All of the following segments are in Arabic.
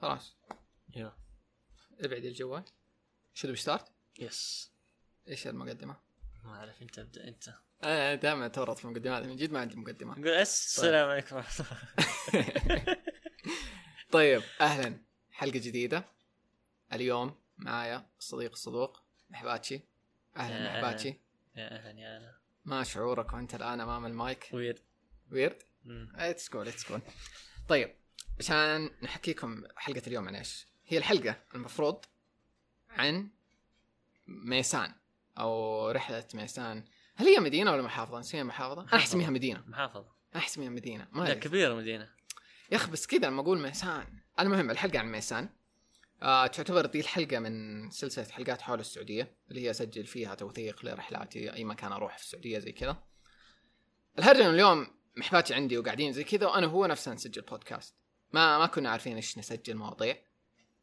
خلاص. يلا ابعد الجوال. شو start yes إيش المقدمة؟ ما أعرف أنت ابدأ أنت. أنا دائما تورط في المقدمات من جد ما عندي مقدمة. نقول أس السلام عليكم طيب أهلا. حلقة جديدة. اليوم معايا الصديق الصدوق محباتشي أهلا يا محباتشي يا أهلا يا أهلا. ما شعورك وانت الآن أمام المايك؟ ويرد ويرد. it's cool it's cool طيب عشان نحكيكم حلقة اليوم عن إيش. هي الحلقة المفروض عن ميسان أو رحلة ميسان. هل هي مدينة ولا محافظة؟ نسميها محافظة. أنا احسميها مدينة. محافظة. أنا احسميها مدينة. ما لا أدري. كبيرة مدينة. يا أخي بس كذا لما أقول ميسان. المهم الحلقة عن ميسان. آه تعتبر دي الحلقة من سلسلة حلقات حول السعودية اللي هي أسجل فيها توثيق لرحلاتي أي مكان أروح في السعودية زي كذا. الهرجه إنه اليوم محباتي عندي وقاعدين زي كذا وأنا هو نفسنا نسجل بودكاست ما ما كنا عارفين إيش نسجل مواضيع.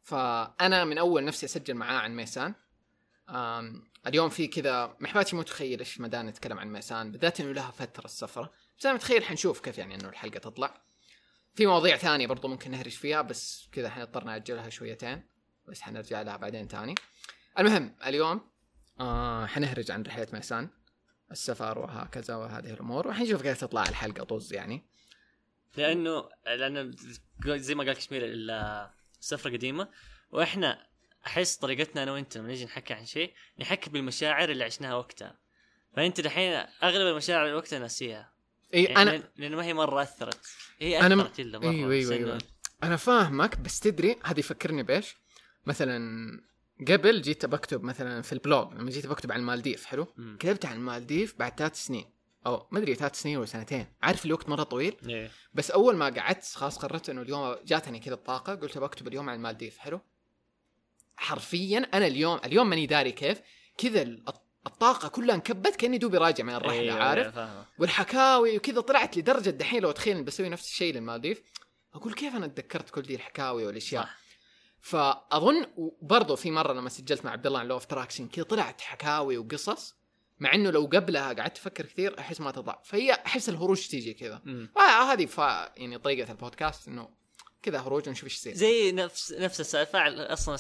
فأنا من أول نفسي أسجل معاه عن ميسان. اليوم في كذا محباتي متخيل إيش مدى نتكلم عن ميسان بالذات إنه لها فترة السفره بس أنا متخيل حنشوف كيف يعني إنه الحلقة تطلع. في مواضيع ثانية برضو ممكن نهرج فيها بس كذا حنضطر نأجلها شويتين. بس حنرجع لها بعدين تاني المهم اليوم آه حنهرج عن رحلة ميسان. السفر وهكذا وهذه الأمور وحنشوف كيف تطلع الحلقة طز يعني. لأنه لأنه زي ما قال كشمير ال- السفرة قديمة. وإحنا أحس طريقتنا أنا وأنت لما نيجي نحكي عن شيء نحكي بالمشاعر اللي عشناها وقتها. فأنت دحين أغلب المشاعر اللي وقتها ناسيها. إي يعني أنا لأن- لأنه ما هي مرة أثرت. هي أنا م- اثرت الا مرة أيوة أيوة بس إنه- أيوة. أنا فاهمك بس تدري هذه يفكرني بإيش؟ مثلا قبل جيت بكتب مثلا في ال blog لما جيت بكتب عن المالديف حلو؟ مم. كتبت عن المالديف بعد ثلاث سنين. أو ما أدري ثلاث سنين ولا سنتين. عارف الوقت مرة طويل؟ إيه. بس أول ما قعدت خلاص قررت إنه اليوم جاتني كذا الطاقة قلت بكتب اليوم عن المالديف. حلو. حرفيا أنا اليوم اليوم ماني داري كيف كذا الط- الطاقة كلها انكبت كأني دوبي راجع من الرحلة أيوة، عارف؟ أيوة،. والحكاوي وكذا طلعت لدرجة دحين لو اتخيل إني بسوي نفس الشيء للمالديف. أقول كيف أنا تذكرت كل دي الحكاوي والأشياء؟ صح. فأظن برضو في مرة لما سجلت مع عبد الله عن law of attraction كذا طلعت حكاوي وقصص. مع إنه لو قبلها قعدت أفكر كثير أحس ما تطلع فهي أحس الهروج تيجي كذا. آه هذه ف يعني طريقة البودكاست إنه كذا هروج ونشوف إيش يصير. زي نفس نفس السالفة أصلا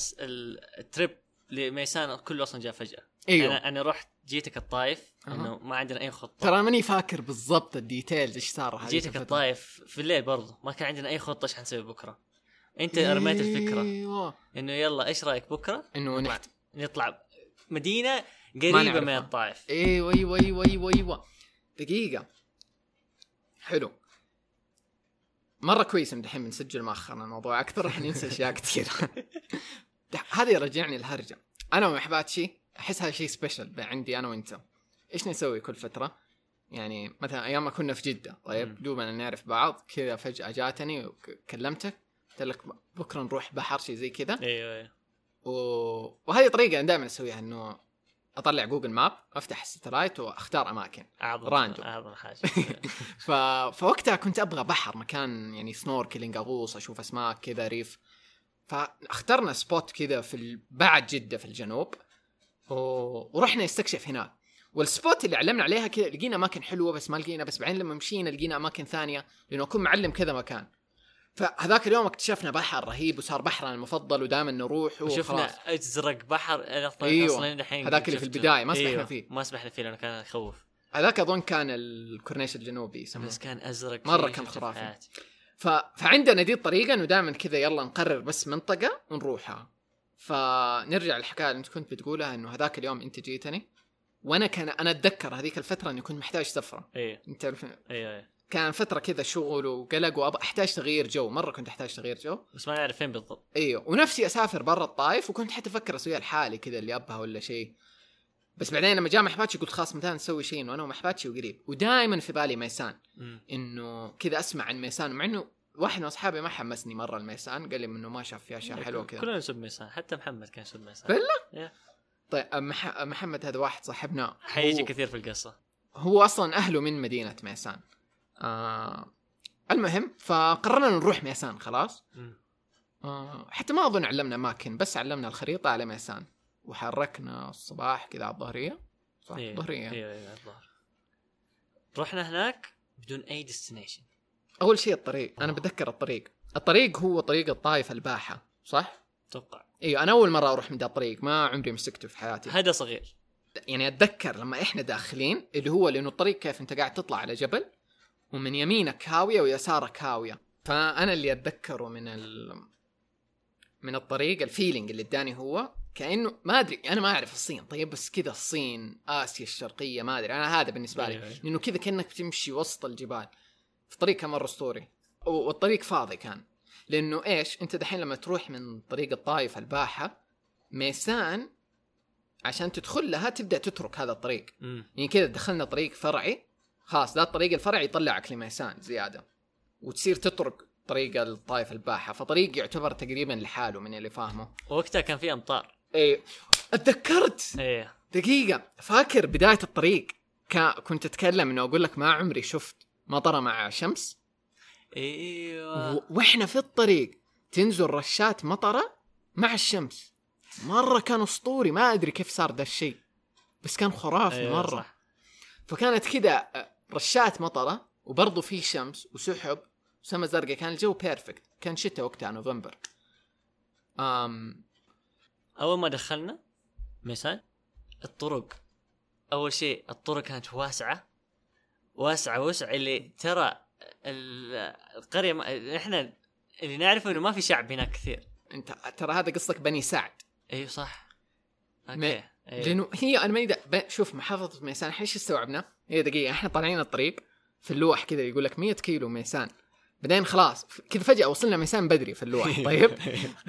ال trip لميسان كله أصلا جاء فجأة. أيوه. أنا أنا رحت جيتك الطايف أها. إنه ما عندنا أي خطة. ترى ماني فاكر بالضبط الديتيلز إيش صار جيتك الفترة. الطايف في الليل برضه. ما كان عندنا أي خطة إيش حنسوي بكرة. أنت رميت الفكرة. أيوه إنه يلا إيش رأيك بكرة؟ إنه نطلع, نحت... نطلع مدينة قريبة. من الطائف. إيوه إيوه إيوه إيوه إيوه. دقيقة. حلو. مرة كويس إن دحين بنسجل مؤخرا الموضوع. أكثر راح ننسى أشياء كثير هذا يرجعني الهرجة. أنا ومحباتشي أحس هذا شيء special عندي أنا وأنت. إيش نسوي كل فترة؟ يعني مثلا أيام ما كنا في جدة مم. طيب دوبنا نعرف بعض كذا فجأة جاتني وكلمتك قلت لك بكرة نروح بحر شيء زي كذا. إيوه إيوه. و... وهذه طريقة أنا دائما أسويها إنه أطلع Google Map أفتح ال satellite وأختار أماكن. أعظم random. أعظم حاجة. ف... فوقتها كنت أبغى بحر مكان يعني snorkeling أغوص أشوف أسماك كذا reef. فاخترنا spot كذا في ال... بعد جدة في الجنوب. و... ورحنا نستكشف هناك. وال spot اللي علمنا عليها كذا لقينا أماكن حلوة بس ما لقينا بس بعدين لما مشينا لقينا أماكن ثانية لأنه أكون معلم كذا مكان. فهذاك اليوم اكتشفنا بحر رهيب وصار بحرنا المفضل ودائما نروح وخلاص. وشفنا ازرق بحر أنا أصلا أيوة. أصلا الحين هذاك اللي في شفته. البداية، ما سمحنا فيه. ما سمحنا فيه لأنه كان يخوف هذاك أظن كان الكورنيش الجنوبي يسمونه بس كان أزرق شيء كان خرافي. ف... فعندنا دي الطريقة إنه دائما كذا يلا نقرر بس منطقة ونروحها. فنرجع للحكاية اللي أنت كنت بتقولها إنه هذاك اليوم أنت جيتني. وأنا كان أنا أتذكر هذيك الفترة إني كنت محتاج سفرة. أيوه أنت تعرف أيوه أيوه كان فترة كذا شغل وقلق وابغى أحتاج تغيير جو. مرة كنت أحتاج تغيير جو. بس ما نعرف فين بالضبط. إيوه. ونفسي أسافر برا الطايف وكنت حتى أفكر أسويها لحالي كذا اللي أبها ولا شيء بس بعدين لما جاء محباتشي قلت خلاص متى نسوي شيء وأنا ومحباتشي وقريب. ودائما في بالي ميسان. إنه كذا أسمع عن ميسان. مع إنه واحد من أصحابي ما حمسني مرة الميسان. قال لي إنه ما شاف فيها أشياء حلوة كذا. كلنا نسب ميسان. حتى محمد كان يسب ميسان. بالله؟ إيه. طيب مح... محمد هذا واحد صاحبنا. حيجي هو... كثير في القصة. هو أصلا أهله من مدينة ميسان. آه... المهم فقررنا نروح ميسان خلاص. آه... حتى ما أظن علمنا أماكن بس علمنا الخريطة على ميسان. وحركنا الصباح كذا على الظهرية. صح أيوه الظهرية. أيوه أيوه الظهر. رحنا هناك بدون أي destination أول شيء الطريق. أنا بتذكر الطريق. الطريق هو طريق الطايف الباحة صح؟ أتوقع أيوه أنا أول مرة أروح من ذا الطريق. ما عمري مسكته في حياتي. هذا صغير. يعني أتذكر لما إحنا داخلين اللي هو لأنه الطريق كيف أنت قاعد تطلع على جبل ومن يمينك هاوية ويسارك هاوية. فأنا اللي أتذكره من ال من الطريق ال feeling اللي إداني هو كأنه ما أدري أنا ما أعرف الصين. طيب بس كذا الصين آسيا الشرقية ما أدري. أنا هذا بالنسبة لي. أيوة. لأنه كذا كأنك بتمشي وسط الجبال. في طريق كان مرة أسطوري. والطريق فاضي كان. لأنه إيش؟ أنت دحين لما تروح من طريق الطايف الباحة ميسان عشان تدخل لها تبدأ تترك هذا الطريق. مم. يعني كذا دخلنا طريق فرعي. خلاص ذا الطريق الفرعي يطلعك لميسان زيادة وتصير تترك طريق الطايف الباحة فطريق يعتبر تقريبا لحاله من اللي فاهمه. وقتها كان في أمطار. إيه. أتذكرت؟ إيه. دقيقة. فاكر بداية الطريق؟ كنت أتكلم إنه أقول لك ما عمري شفت مطرة مع شمس. إيوه. و- وإحنا في الطريق تنزل رشات مطرة مع الشمس. مرة كان أسطوري ما أدري كيف صار ده الشيء بس كان خرافي أيوة، مرة. صح. فكانت كذا رشات مطرة وبرضه في شمس وسحب وسما زرقاء. كان الجو بيرفكت كان شتاء وقتها نوفمبر. أم أول ما دخلنا ميسان الطرق أول شيء الطرق كانت واسعة. واسعة وسع اللي ترى ال- القرية ما إحنا اللي نعرفه إنه ما في شعب هناك كثير. أنت ترى هذا قصدك بني سعد. أيوه صح. okay. أيوة. لأنه هي أنا ماني شوف محافظة ميسان إحنا إيش استوعبنا؟ هي دقيقة إحنا طالعين الطريق في اللوح كذا يقول لك 100 كيلو ميسان. بعدين خلاص كذا فجأة وصلنا ميسان بدري في اللوح طيب؟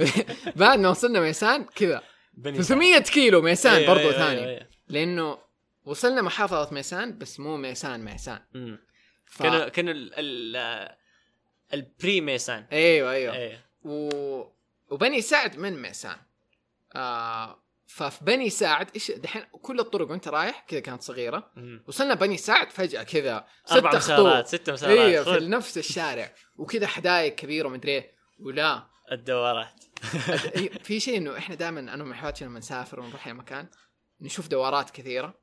بعد ما وصلنا ميسان كذا بني 300 كيلو ميسان أيوة، برضو أيوة، ثاني. أيوة، أيوة. لأنه وصلنا محافظة ميسان بس مو ميسان ميسان. ف... كانوا كانوا ال- ال- البري ميسان أيوه أيوه. أيوه و... وبني سعد من ميسان. آه ففي بني سعد إيش دحين كل الطرق وأنت رايح كذا كانت صغيرة. وصلنا بني سعد فجأة كذا أربع ست مسارات ست مسارات أيوه في نفس الشارع. وكذا حدايق كبيرة ومدري إيه. ولا. الدوارات أد- إيه، في شيء إنه إحنا دائما أنا ومحباتشي لما نسافر ونروح أي مكان نشوف دوارات كثيرة.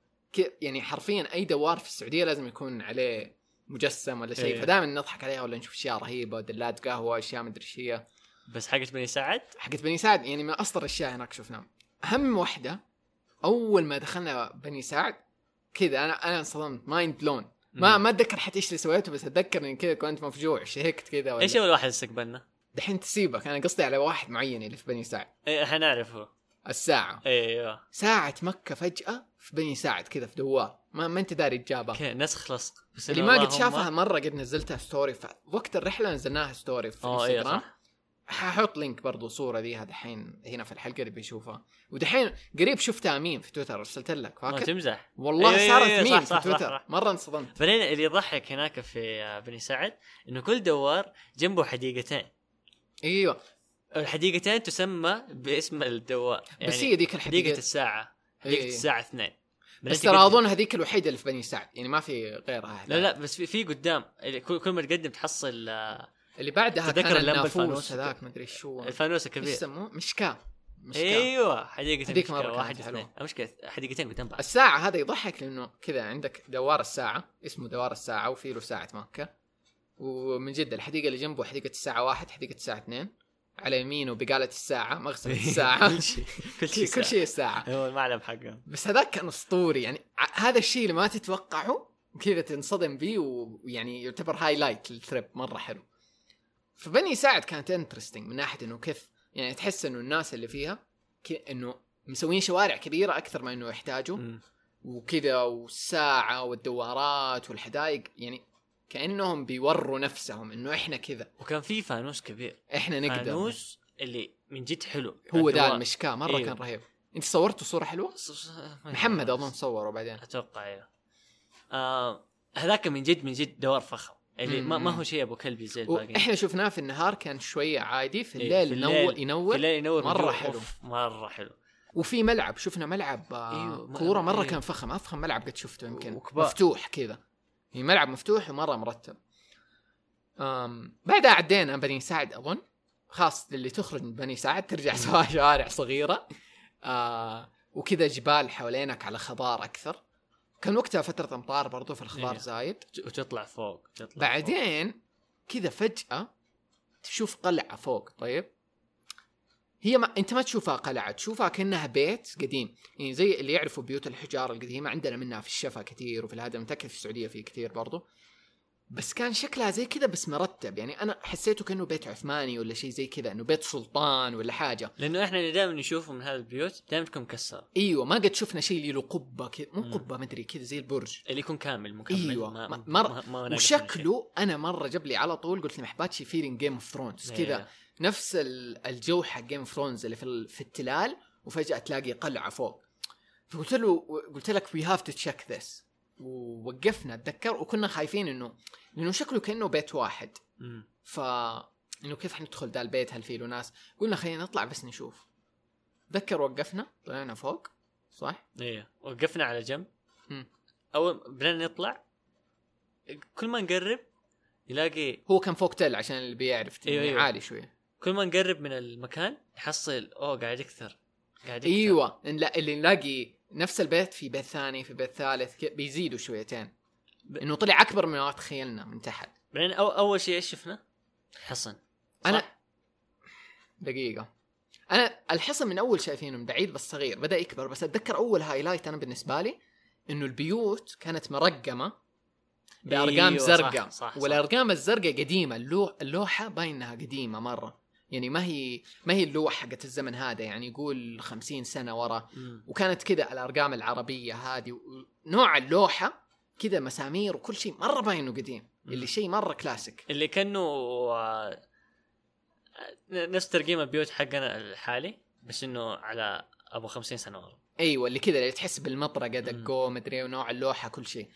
يعني حرفيا أي دوار في السعودية لازم يكون عليه مجسم ولا شيء. إيه. فدائما نضحك عليها ولا نشوف أشياء رهيبة دلات قهوة أشياء مدري إيش هي. بس حقت بني سعد حقت بني سعد يعني من اسطر الأشياء هناك شفناها اهم واحدة أول ما دخلنا بني سعد كذا أنا أنا انصدمت mind blown ما. ما أتذكر حتى إيش اللي سويته بس أتذكر اني كذا كنت مفجوع شهقت كذا إيش أول واحد استقبلنا؟ دحين تسيبك أنا قصدي على واحد معين اللي في بني سعد إيه إحنا نعرفه. الساعة. إيوه. ساعة مكة فجأة في بني سعد كذا في دوار. ما, ما أنت داري تجابها okay نسخ لصق. بس اللي ما قد شافها مرة قد نزلتها story وقت الرحلة نزلناها story في انستغرام صح. ححط link برضو صورة ذيها دحين هنا في الحلقة اللي بيشوفها ودحين قريب شفتها ميم في تويتر ارسلت لك ما فاكر؟ تمزح. والله أيوة، صارت ميم صح، صح، في تويتر. صح. مرة انصدمت. بعدين اللي يضحك هناك في آه، بني سعد إنه كل دوار جنبه حديقتين. إيوه. الحديقتين تسمى باسم الدوار. يعني بس هي ذيك حديقة الحديقة الساعة إيه. حديقة الساعة اثنين. بس ترى أظن هذيك الوحيدة اللي في بني سعد يعني ما في غيرها لا لا بس في, في قدام. كل ما تقدم تحصل آه، اللي بعدها تذكر كان النافوس الفانوس؟ هذاك مدري شو. الفانوس إيش الكبير يسموه؟ مشكاة. مشكاة. أيوه حديقة هذيك كانت واحد. اثنين. مشكلة حديقتين قدام بعض. الساعة هذا يضحك لأنه كذا عندك دوار الساعة اسمه دوار الساعة وفي له ساعة مكة. ومن جد الحديقة اللي جنبه حديقة الساعة واحد حديقة الساعة اثنين. على يمينه بقالة الساعة مغسلة الساعة. كل شيء كل شيء كل شيء الساعة. هو المعلم حقه بس هذاك كان أسطوري. يعني هذا الشيء اللي ما تتوقعه كذا تنصدم بيه ويعني يعتبر highlight لل trip مرة حلو. فبني سعد كانت interesting من ناحية إنه كيف يعني تحس إنه الناس اللي فيها إنه مسوين شوارع كبيرة أكثر ما إنه يحتاجوا. وكذا والساعة والدوارات والحدائق يعني كأنهم بيوروا نفسهم إنه إحنا كذا وكان في فانوس كبير إحنا نقدر فانوس اللي من جد حلو هو ذا الدوار. المشكاة مرة أيوه. كان رهيب أنت صورته صورة حلوة؟ ص- ص- ما محمد. أظن صوره بعدين أتوقع أيوه آه هذاك من جد من جد دوار فخم اللي ما, ما. هو شيء أبو كلبي زي الباقيين وإحنا شفناه في النهار كان شوية عادي في إيه، الليل, في ينور الليل- ينور. في الليل ينور مرة مرة حلو. مرة حلو. وفي ملعب شفنا ملعب آه أيوه، م- كورة مرة أيوه. كان فخم أفخم ملعب قد شفته يمكن. وكبار. مفتوح كذا. يعني ملعب مفتوح ومرة مرتب. أم بعدها عدينا بني سعد أظن. خاص اللي تخرج من بني سعد ترجع سوا شوارع صغيرة. آه وكذا جبال حوالينك على خضار أكثر. كان وقتها فترة امطار برضو في الخضار إيه. زايد وتطلع فوق تطلع. بعدين كذا فجأة تشوف قلعة فوق طيب هي ما أنت ما تشوفها قلعة تشوفها كأنها بيت قديم يعني زي اللي يعرفوا بيوت الحجارة القديمة عندنا منها في الشفا كثير وفي الهذا متاكد في السعودية في كثير برضو بس كان شكلها زي كذا بس مرتب. يعني أنا حسيته كأنه بيت عثماني ولا شيء زي كذا إنه بيت سلطان ولا حاجة. لأنه إحنا اللي دائما نشوفه من هذه البيوت دائما تكون مكسرة. أيوه ما قد شفنا شيء اللي له قبة كذا مو. قبة مدري كذا زي البرج. اللي يكون كامل مكمل. أيوه ما ما- ما مر ما ما وشكله أنا مرة جاب لي على طول قلت لي محباتشي feeling Game of Thrones. كذا. نفس ال- الجو حق Game of Thrones اللي في ال- في التلال وفجأة تلاقي قلعة فوق. فقلت له قلت لك we have to check this ووقفنا أتذكر وكنا خايفين إنه لأنه شكله كأنه بيت واحد. ف إنه كيف حندخل ذا البيت هل فيه له ناس قلنا خلينا نطلع بس نشوف. تذكر وقفنا طلعنا فوق صح؟ أيوه وقفنا على جنب. مم. أول بدنا نطلع كل ما نقرب نلاقي هو كان فوق تل عشان اللي بيعرف أيوة، يعني أيوة. عالي شوية كل ما نقرب من المكان نحصل أوه قاعد يكثر قاعد يكثر. أيوه نلا- اللي نلاقي نفس البيت في بيت ثاني في بيت ثالث بيزيدوا شويتين. إنه طلع أكبر من ما تخيلنا من تحت. بعدين أو أول شيء إيش شفنا؟ حصن. أنا صح؟ دقيقة. أنا الحصن من أول شايفينه من بعيد بس صغير بدأ يكبر. بس أتذكر أول highlight أنا بالنسبة لي إنه البيوت كانت مرقمة بأرقام أيوة، زرقاء. والأرقام الزرقاء قديمة اللوح اللوحة باين انها قديمة مرة. يعني ما هي ما هي اللوحه حقت الزمن هذا يعني يقول خمسين سنة ورا. وكانت كذا الأرقام العربية هذه نوع اللوحة كذا مسامير وكل شيء مرة باين انه قديم. اللي شيء مرة كلاسيك. اللي كأنه آه، نفس ترقيم البيوت حقنا الحالي بس إنه على أبو 50 سنة ورا. أيوه اللي كذا اللي تحس بالمطرقة دقو مدري ونوع اللوحة كل شيء.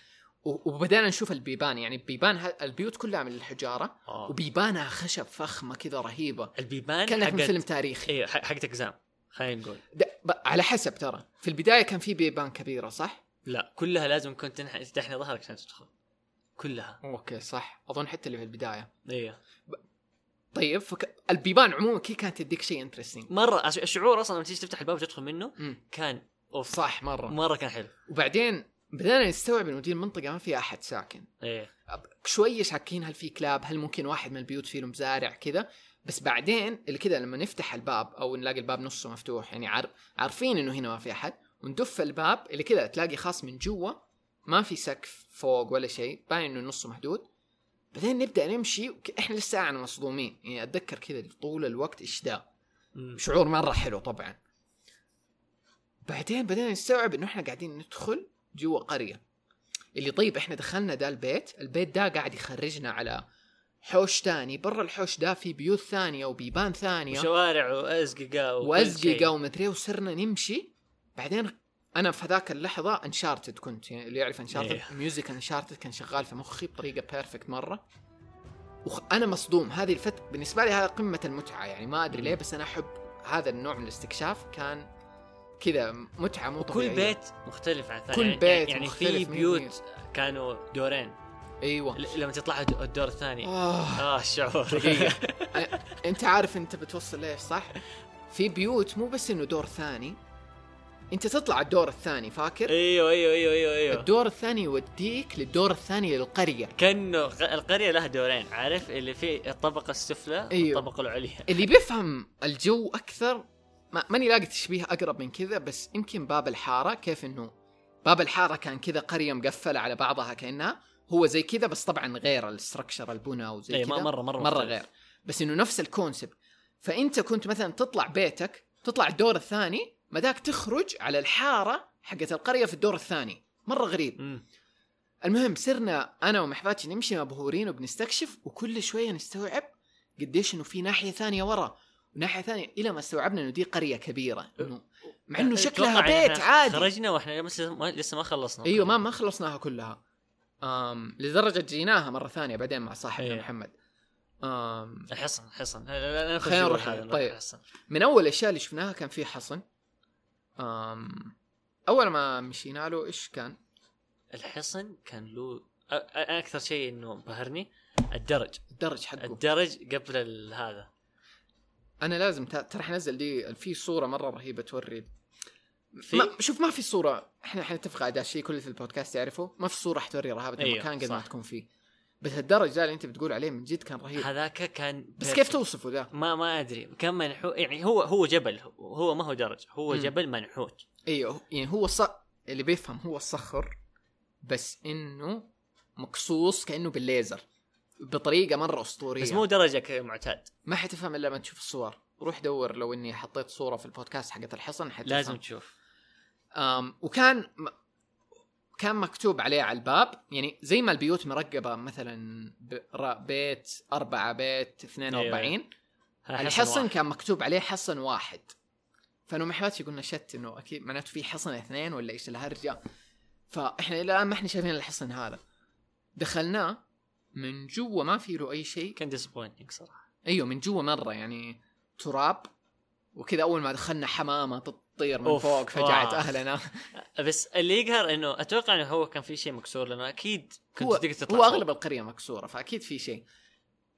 وبدأنا نشوف البيبان يعني بيبان البيوت كلها من الحجارة آه. وبيبانها خشب فخمة كذا رهيبة. البيبان من حقت- فيلم تاريخي. أيوه حقت اقزام خلينا نقول. ب- على حسب ترى. في البداية كان في بيبان كبيرة صح؟ لا كلها لازم كنت تنح- تحني ظهرك عشان تدخل. كلها. okay صح. أظن حتى اللي في البداية. أيوه طيب فك... البيبان عموما كي كانت تديك شيء interesting مرة الشعور أصلا لما تيجي تفتح الباب وتدخل منه كان أوف. صح مرة. مرة كان حلو. وبعدين بدأنا نستوعب إنه دي المنطقة ما فيها أحد ساكن. إيه. شوية شاكين هل في كلاب هل ممكن واحد من البيوت فيه له مزارع كذا. بس بعدين اللي كذا لما نفتح الباب أو نلاقي الباب نصه مفتوح يعني عار... عارفين إنه هنا ما في أحد. وندف الباب اللي كذا تلاقي خاص من جوا ما في سقف فوق ولا شيء باين إنه نصه محدود. بعدين نبدأ نمشي وك- إحنا لسه مصدومين. يعني أتذكر كذا طول الوقت اشداء مم. شعور مرة حلو طبعا. بعدين بدينا نستوعب إنه إحنا قاعدين ندخل جوا قرية. اللي طيب إحنا دخلنا دا البيت البيت ده قاعد يخرجنا على حوش تاني برا الحوش ده في بيوت ثانية وبيبان ثانية. وشوارع وأزققة شيء. ومدري وصرنا نمشي. بعدين أنا في ذاك اللحظة Uncharted كنت. يعني اللي يعرف Uncharted إيه. music Uncharted كان شغال في مخي بطريقة perfect مرة. وأنا مصدوم. هذه الفترة بالنسبة لي هذا قمة المتعة. يعني ما أدري ليه بس أنا أحب هذا النوع من الاستكشاف. كان كذا متعة مو كل طبيعية. بيت مختلف عن الثاني. كل يعني- بيت يعني في بيوت كانوا دورين. أيوه. لما تطلع الد- الدور الثاني. آه. آه الشعور دقيقة. أ- أنت عارف أنت بتوصل ليش صح؟ في بيوت مو بس إنه دور ثاني. أنت تطلع الدور الثاني فاكر؟ أيوه أيوه أيوه أيوه أيوه. الدور الثاني يوديك للدور الثاني للقرية. كأنه القرية لها دورين عارف؟ اللي فيه الطبقة السفلى أيوه. والطبقة العليا. اللي بيفهم الجو أكثر ما ماني لاقي تشبيه أقرب من كذا بس يمكن باب الحارة كيف إنه باب الحارة كان كذا قرية مقفلة على بعضها كأنها هو زي كذا بس طبعا غير ال structure البنى وزي اي كذا. ما مره مرة مرة. غير. بس إنه نفس ال concept فأنت كنت مثلا تطلع بيتك تطلع الدور الثاني مداك تخرج على الحارة حقت القرية في الدور الثاني. مرة غريب. مم. المهم صرنا أنا ومحفاتي نمشي مبهورين وبنستكشف وكل شوية نستوعب قديش إنه في ناحية ثانية ورا. وناحيه ثانية إلى ما استوعبنا إنه دي قرية كبيرة إنه مع إنه شكلها أتوقع إن بيت عادي. خرجنا وإحنا لسه ما لسه ما خلصنا أيوه ما ما خلصناها كلها. أم لدرجة جيناها مرة ثانية بعدين مع صاحبنا إيه. محمد. أم الحصن نخش خلينا نروح طيب. الحصن. من أول الأشياء اللي شفناها كان في حصن. أم أول ما مشينا له إيش كان؟ الحصن كان له أكثر شيء إنه بهرني الدرج. الدرج حقه. الدرج قبل هذا. أنا لازم ترى حنزل دي في صورة مرة رهيبة توري. في؟ ما شوف ما في صورة إحنا حنتفق على الشيء كل في البودكاست يعرفه ما في صورة حتوري رهابه أيوه، المكان قد ما. تكون فيه بس الدرج اللي أنت بتقول عليه من جد كان رهيب. هذاك كان بس كيف توصفه ذا؟ ما ما أدري. كان منحوت يعني هو هو جبل هو ما هو درج هو مم. جبل منحوت. أيوه يعني هو ص... اللي بيفهم هو الصخر بس إنه مقصوص كأنه بالليزر. بطريقة مرة أسطورية. بس مو درجة كمعتاد. ما حتفهم إلا لما تشوف الصور. روح دور لو إني حطيت صورة في البودكاست حقت الحصن حتفهم لازم تشوف. أم وكان م... كان مكتوب عليه على الباب. يعني زي ما البيوت مرقبة مثلا ب... بيت أربعة بيت 42 أيوة. الحصن واحد. كان مكتوب عليه حصن واحد. ما حباتي قلنا شت إنه أكيد معناته في حصن اثنين ولا إيش الهرجه فإحنا إلى الآن ما إحنا شايفين الحصن هذا. دخلناه. من جوا ما في له أي شيء. كان disappointing صراحة. أيوه من جوا مرة يعني تراب وكذا أول ما دخلنا حمامة تطير من أوف، فوق فجعت واو. أهلنا. بس اللي يقهر إنه أتوقع إنه هو كان في شيء مكسور لأنه أكيد كنت هو تقدر تطلع هو. أغلب القرية مكسورة فأكيد في شيء.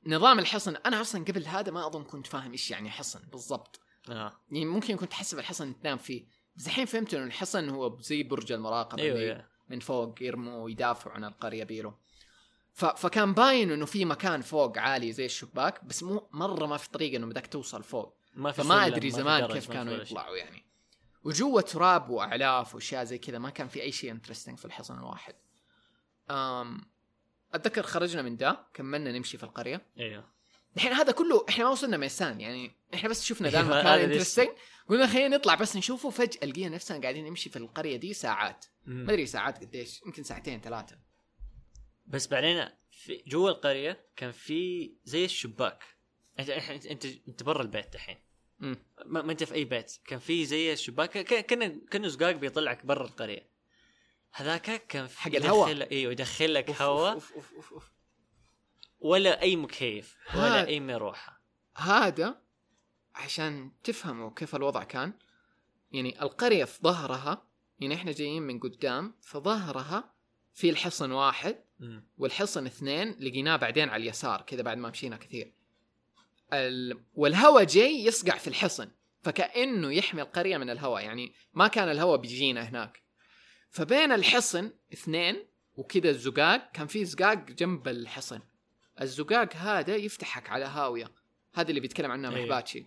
نظام الحصن أنا أصلا قبل هذا ما أظن كنت فاهم إيش يعني حصن بالضبط. آه. يعني ممكن كنت احسب الحصن تنام فيه. بس الحين فهمت إنه الحصن هو زي برج المراقبة اللي أيوه. من فوق يرموا ويدافعوا عن القرية بيلو ف... فكان باين إنه في مكان فوق عالي زي الشباك بس مو مرة ما في طريقة إنه بدك توصل فوق. ما في فما أدري زمان كيف كانوا. يطلعوا يعني. وجوا تراب وأعلاف وأشياء زي كذا ما كان في أي شيء interesting في الحصن الواحد. أم أتذكر خرجنا من ده كملنا نمشي في القرية. أيوه الحين هذا كله إحنا ما وصلنا ميسان يعني إحنا بس شفنا ذا أيوة، المكان interesting قلنا خلينا نطلع بس نشوفه فجأة لقينا نفسنا قاعدين نمشي في القرية دي ساعات. ما أدري ساعات قديش يمكن ساعتين ثلاثة. بس بعدين في جوا القرية كان في زي الشباك. انت انت انت, انت برا البيت الحين. ما, ما أنت في أي بيت. كان في زي الشباك. كان كأنه زقاق بيطلعك برا القرية. هذاك كان في حق الهواء. أيوه يدخل لك هواء. ولا أي مكيف ولا أي مروحة. هذا عشان تفهموا كيف الوضع كان. يعني القرية في ظهرها يعني إحنا جايين من قدام في ظهرها في الحصن واحد. والحصن اثنين لقيناه بعدين على اليسار كذا بعد ما مشينا كثير. ال... والهواء جاي يصقع في الحصن فكأنه يحمي القرية من الهواء يعني ما كان الهواء بيجينا هناك. فبين الحصن اثنين وكذا الزقاق كان في زقاق جنب الحصن. الزقاق هذا يفتحك على هاوية. هذا اللي بيتكلم عنها أيوه. محباتشي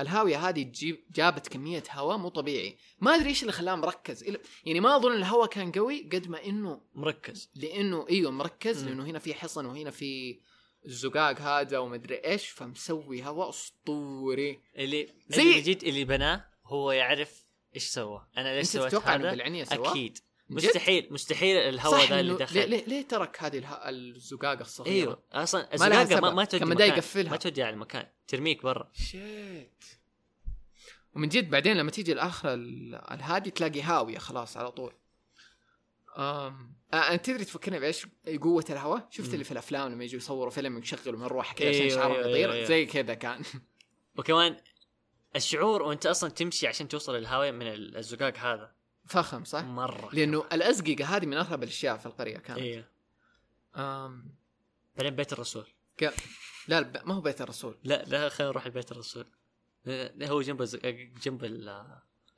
الهاوية هذه تجيب جابت كمية هواء مو طبيعي. ما أدري إيش اللي خلاه مركز. يعني ما أظن الهواء كان قوي قد ما إنه مركز. لأنه إيوه مركز. لإنه هنا في حصن وهنا في الزقاق هذا ومدري إيش فمسوي هواء أسطوري. اللي زي- اللي جيت اللي بناه هو يعرف إيش سوى. أنا ليش سويت هذا؟ بالعنية؟ أكيد؟ مستحيل مستحيل الهواء ذا اللي دخل ليه, ليه, ليه ترك هذه الها... الزقاقة الصغيرة؟ إيوه أصلا الزقاقة ما. ما تودي مكان. يقفلها. ما تودي على المكان ترميك برا shit ومن جد بعدين لما تيجي الآخر ال- الهادي تلاقي هاوية خلاص على طول أم... آه أنت تدري تفكرني بإيش قوة الهواء؟ شفت. اللي في الأفلام لما يجوا يصوروا فيلم يشغلوا مروحة كذا عشان أيوة، شعرهم أيوة، يطير أيوة. زي كذا كان وكمان الشعور وأنت أصلا تمشي عشان توصل للهواء من الزقاق هذا فخم صح؟ مرة لأنه الأزققة هذه من اغرب الأشياء في القرية كانت. أيوه أم... بعدين بيت الرسول. ك... لا الب... ما هو بيت الرسول. لا لا خلينا نروح لبيت الرسول. لا هو جنب الزقاق جنب ال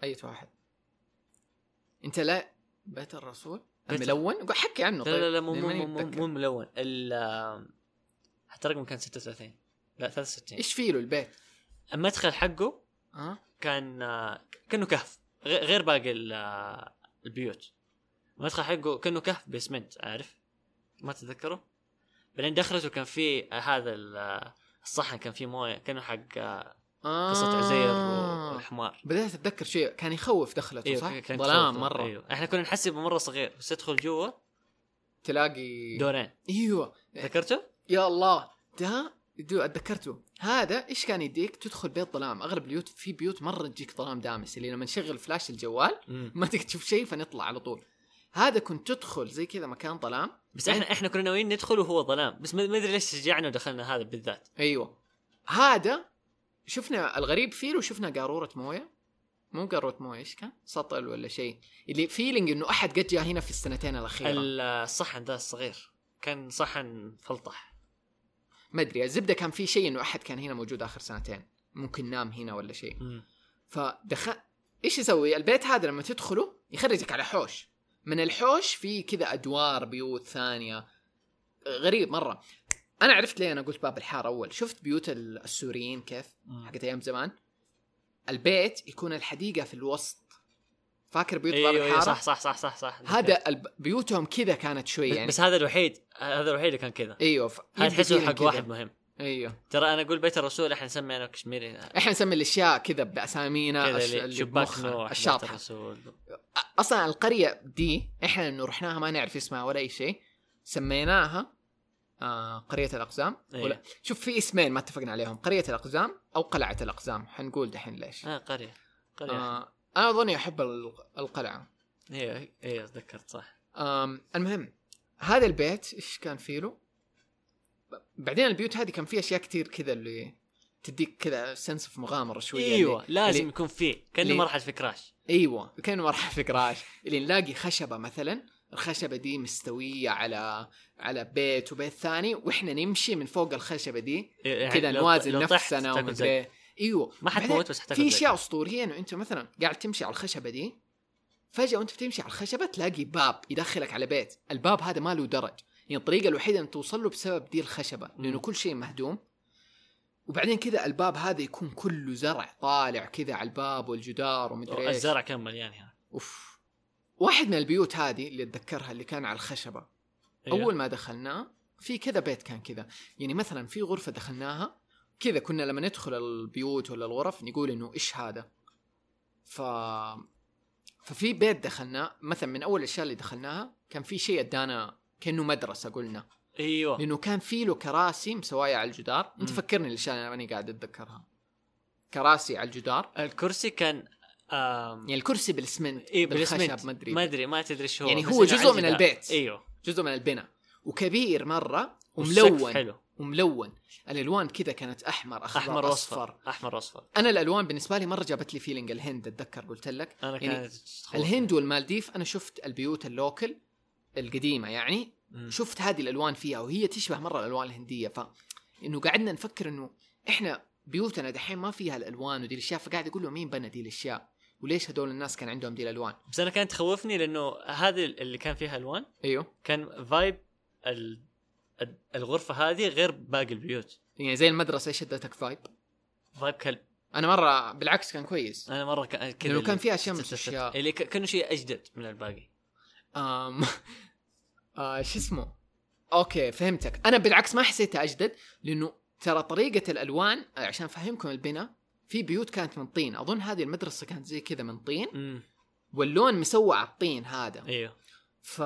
أي واحد. أنت لا بيت الرسول؟ بيت- الملون؟ حكي عنه طيب لا لا لا مو لأن مو مو, مو. مو ملون. ال حتى رقم كان 36 لا 63 إيش فيه له البيت؟ المدخل حقه ها؟ كان كأنه كهف. غير باقي ال- البيوت. المدخل حقه كأنه كهف باسمنت عارف؟ ما تتذكره؟ بعدين دخلته كان آه، هذا ال- الصحن كان فيه موية كأنه حق آه، آه. قصة عزير والحمار. بدأت أتذكر شيء كان يخوف دخلته أيوه صح؟ كان ظلام خوف. مرة. أيوه إحنا كنا نحسبه مره صغير بس تدخل جوا تلاقي دورين. إيوه. ذكرته؟ يا الله. ده اتذكرته. هذا إيش كان يديك؟ تدخل بيت ظلام. أغلب البيوت في بيوت مرة تجيك ظلام دامس اللي لما نشغل فلاش الجوال. ما تقدر تشوف شيء فنطلع على طول. هذا كنت تدخل زي كذا مكان ظلام. بس إحنا إحنا كنا ناويين ندخل وهو ظلام. بس ما أدري ليش شجعنا ودخلنا هذا بالذات. أيوه. هذا شفنا الغريب فيه لو شفنا قارورة موية. مو قارورة موية إيش كان؟ سطل ولا شيء. اللي feeling إنه أحد قد جاء هنا في السنتين الأخيرة. ال- الصحن ذا الصغير. كان صحن فلطح. ما أدري الزبدة كان في شيء إنه أحد كان هنا موجود آخر سنتين ممكن نام هنا ولا شيء. فدخل إيش يسوي؟ البيت هذا لما تدخله يخرجك على حوش. من الحوش في كذا أدوار بيوت ثانية. غريب مرة. أنا عرفت ليه أنا قلت باب الحارة أول. شفت بيوت ال- السوريين كيف. حقت أيام زمان. البيت يكون الحديقة في الوسط. فاكر بيوت باب أيوه أيوه الحاره صح صح صح صح صح. هذا. بيوتهم كذا كانت شوي يعني. بس هذا الوحيد هذا الوحيد اللي كان كذا. إيوه ف... هذا تحسه حق. واحد مهم. إيوه. ترى أنا أقول بيت الرسول إحنا نسمي أنا كشميري إحنا نسمي الأشياء كذا بأسامينا شباك بيت الشاطحة. أصلا القرية دي إحنا انه رحناها ما نعرف اسمها ولا أي شيء. سميناها آه قرية الأقزام. إيه. ولا شوف في اسمين ما اتفقنا عليهم قرية الأقزام أو قلعة الأقزام. حنقول دحين ليش. آه قرية. قرية. آه أنا أظني أحب ال- القلعة أيوه أيوه تذكرت صح المهم هذا البيت إيش كان فيه له؟ بعدين البيوت هذه كان فيها أشياء كثير كذا اللي تديك كذا sense of مغامرة شوية أيوه اللي لازم اللي يكون فيه كأنه مرحلة في Crash أيوه كان مرحلة في Crash اللي نلاقي خشبة مثلا الخشبة دي مستوية على على بيت وبيت ثاني وإحنا نمشي من فوق الخشبة دي يعني كذا نوازن نفسنا ومدري. إيه. إيوه. ما حتموت بس في. أشياء أسطورية إنه أنت مثلا قاعد تمشي على الخشبة دي فجأة وأنت بتمشي على الخشبة تلاقي باب يدخلك على بيت. الباب هذا ما له درج. يعني الطريقة الوحيدة ان توصل له بسبب دي الخشبة لأنه. كل شيء مهدوم. وبعدين كذا الباب هذا يكون كله زرع طالع كذا على الباب والجدار ومدري إيش. الزرع كان مليان هنا أوف. واحد من البيوت هذه اللي أتذكرها اللي كان على الخشبة. أيوه. أول ما دخلناه في كذا بيت كان كذا. يعني مثلا في غرفة دخلناها كذا كنا لما ندخل البيوت ولا الغرف نقول إنه إيش هذا؟ ف ففي بيت دخلناه مثلا من أول الأشياء اللي دخلناها كان في شيء أدانا كأنه مدرسة قلنا. أيوه. لأنه كان في له كراسي مسوايه على الجدار. أنت. فكرني الاشياء اللي ماني قاعد أتذكرها. كراسي على الجدار. الكرسي كان آم... يعني الكرسي بالاسمنت إيه بالخشب ما أدري. ما أدري ما تدري شو يعني هو جزء من. البيت. أيوه. جزء من البناء. وكبير مرة وملون. حلو. وملون. الألوان كذا كانت أحمر أخضر أحمر أصفر. واصفر أحمر وأصفر. أنا الألوان بالنسبة لي مرة جابت لي feeling الهند أتذكر قلت لك. أنا يعني كانت تخوفني. الهند والمالديف أنا شفت البيوت ال local القديمة يعني مم. شفت هذه الألوان فيها وهي تشبه مرة الألوان الهندية. ف إنه قعدنا نفكر إنه إحنا بيوتنا دحين ما فيها الألوان ودي الأشياء فقاعد أقول له مين بنى دي الأشياء؟ وليش هدول الناس كان عندهم دي الألوان؟ بس أنا كانت تخوفني لأنه هذه اللي كان فيها ألوان أيوه. كان vibe ال... ال- الغرفة هذه غير باقي البيوت. يعني زي المدرسة إيش ادتك vibe vibe كلب. أنا مرة بالعكس كان كويس. أنا مرة كان كذا لأنه كان فيها شمس أشياء. اللي كأنه شيء أجدد من الباقي. آم آه شو اسمه؟ okay فهمتك. أنا بالعكس ما حسيتها أجدد لأنه ترى طريقة الألوان عشان أفهمكم البناء في بيوت كانت من طين. أظن هذه المدرسة كانت زي كذا من طين. امم واللون مسوى على الطين هذا. أيوه. ف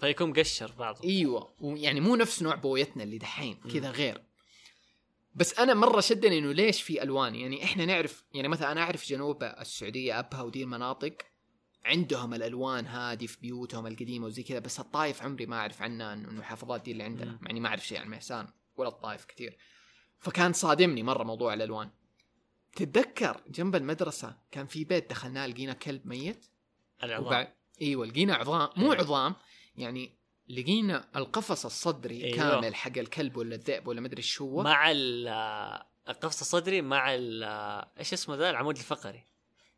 فيكون مقشر بعضه إيوه. ويعني مو نفس نوع بويتنا اللي دحين كذا غير. بس أنا مرة شدني إنه ليش في ألوان؟ يعني إحنا نعرف يعني مثلا أنا أعرف جنوب السعودية أبها ودي المناطق عندهم الألوان هذه في بيوتهم القديمة وزي كذا بس الطايف عمري ما أعرف عنها إنه المحافظات دي اللي عندنا. مع اني ما أعرف شيء عن مهسان ولا الطايف كثير. فكان صادمني مرة موضوع الألوان. تتذكر جنب المدرسة كان في بيت دخلناه لقينا كلب ميت؟ العظام وبعد إيوه لقينا عظام مو أيوة. عظام يعني لقينا القفص الصدري أيوة. كامل حق الكلب ولا الذئب ولا مدري إيش هو. مع ال- القفص الصدري مع إيش اسمه ذا؟ العمود الفقري.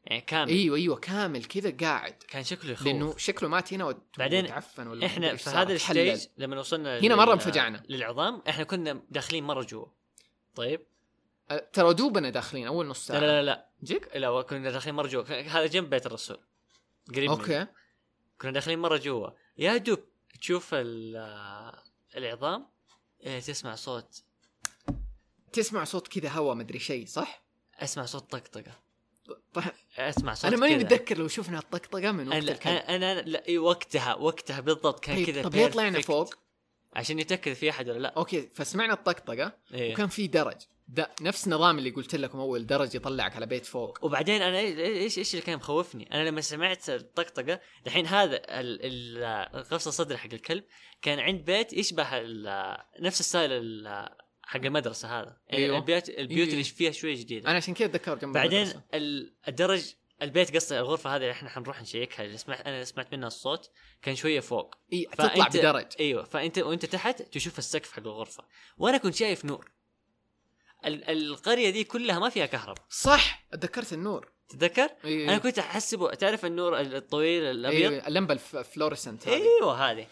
يعني كامل. إيوه إيوه كامل كذا قاعد. كان شكله يخوف. لأنه شكله مات هنا وت- بعدين وتعفن ولا إحنا في هذا. ال stage لما وصلنا هنا مرة لل- انفجعنا. للعظام إحنا كنا داخلين مرة جوا. طيب. أه، ترى دوبنا داخلين أول نص ساعة. لا لا, لا. جيك؟ لا كنا داخلين مرة جوا. هذا جنب بيت الرسول. قريب. okay. كنا داخلين مرة جوا يا دوب تشوف ال- العظام إيه، تسمع صوت تسمع صوت كذا هوا مدري شيء صح؟ أسمع صوت طقطقة طيب أسمع صوت أنا ماني. متذكر لو شفنا الطقطقة من وقت الكلب أنا, أنا لا وقتها وقتها بالضبط كان طيب, كذا طب ليه طلعنا فوق؟ عشان يتأكد في أحد ولا لا okay فسمعنا الطقطقة إيه. وكان في درج ده نفس نظام اللي قلت لكم أول درج يطلعك على بيت فوق. وبعدين أنا إيه- إيش إيش اللي كان مخوفني؟ أنا لما سمعت الطقطقة الحين هذا ال- ال- القفص الصدري حق الكلب كان عند بيت يشبه ال- نفس ال style ال- حق المدرسة هذا. يعني أيوه. البيوت البيوت إيه. اللي فيها شوية جديدة. أنا عشان كذا أتذكر جنب بعدين الدرج البيت قصدي الغرفة هذه اللي إحنا حنروح نشيكها اللي سمعت أنا سمعت منها الصوت كان شوية فوق. اي تطلع بدرج. أيوه فأنت وأنت تحت تشوف السقف حق الغرفة. وأنا كنت شايف نور. القرية دي كلها ما فيها كهرباء صح اتذكرت النور. تتذكر؟ اي أنا كنت أحسبه تعرف النور الطويل الأبيض؟ أيوه اللمبة ال fluorescent هذه. أيوه هذه.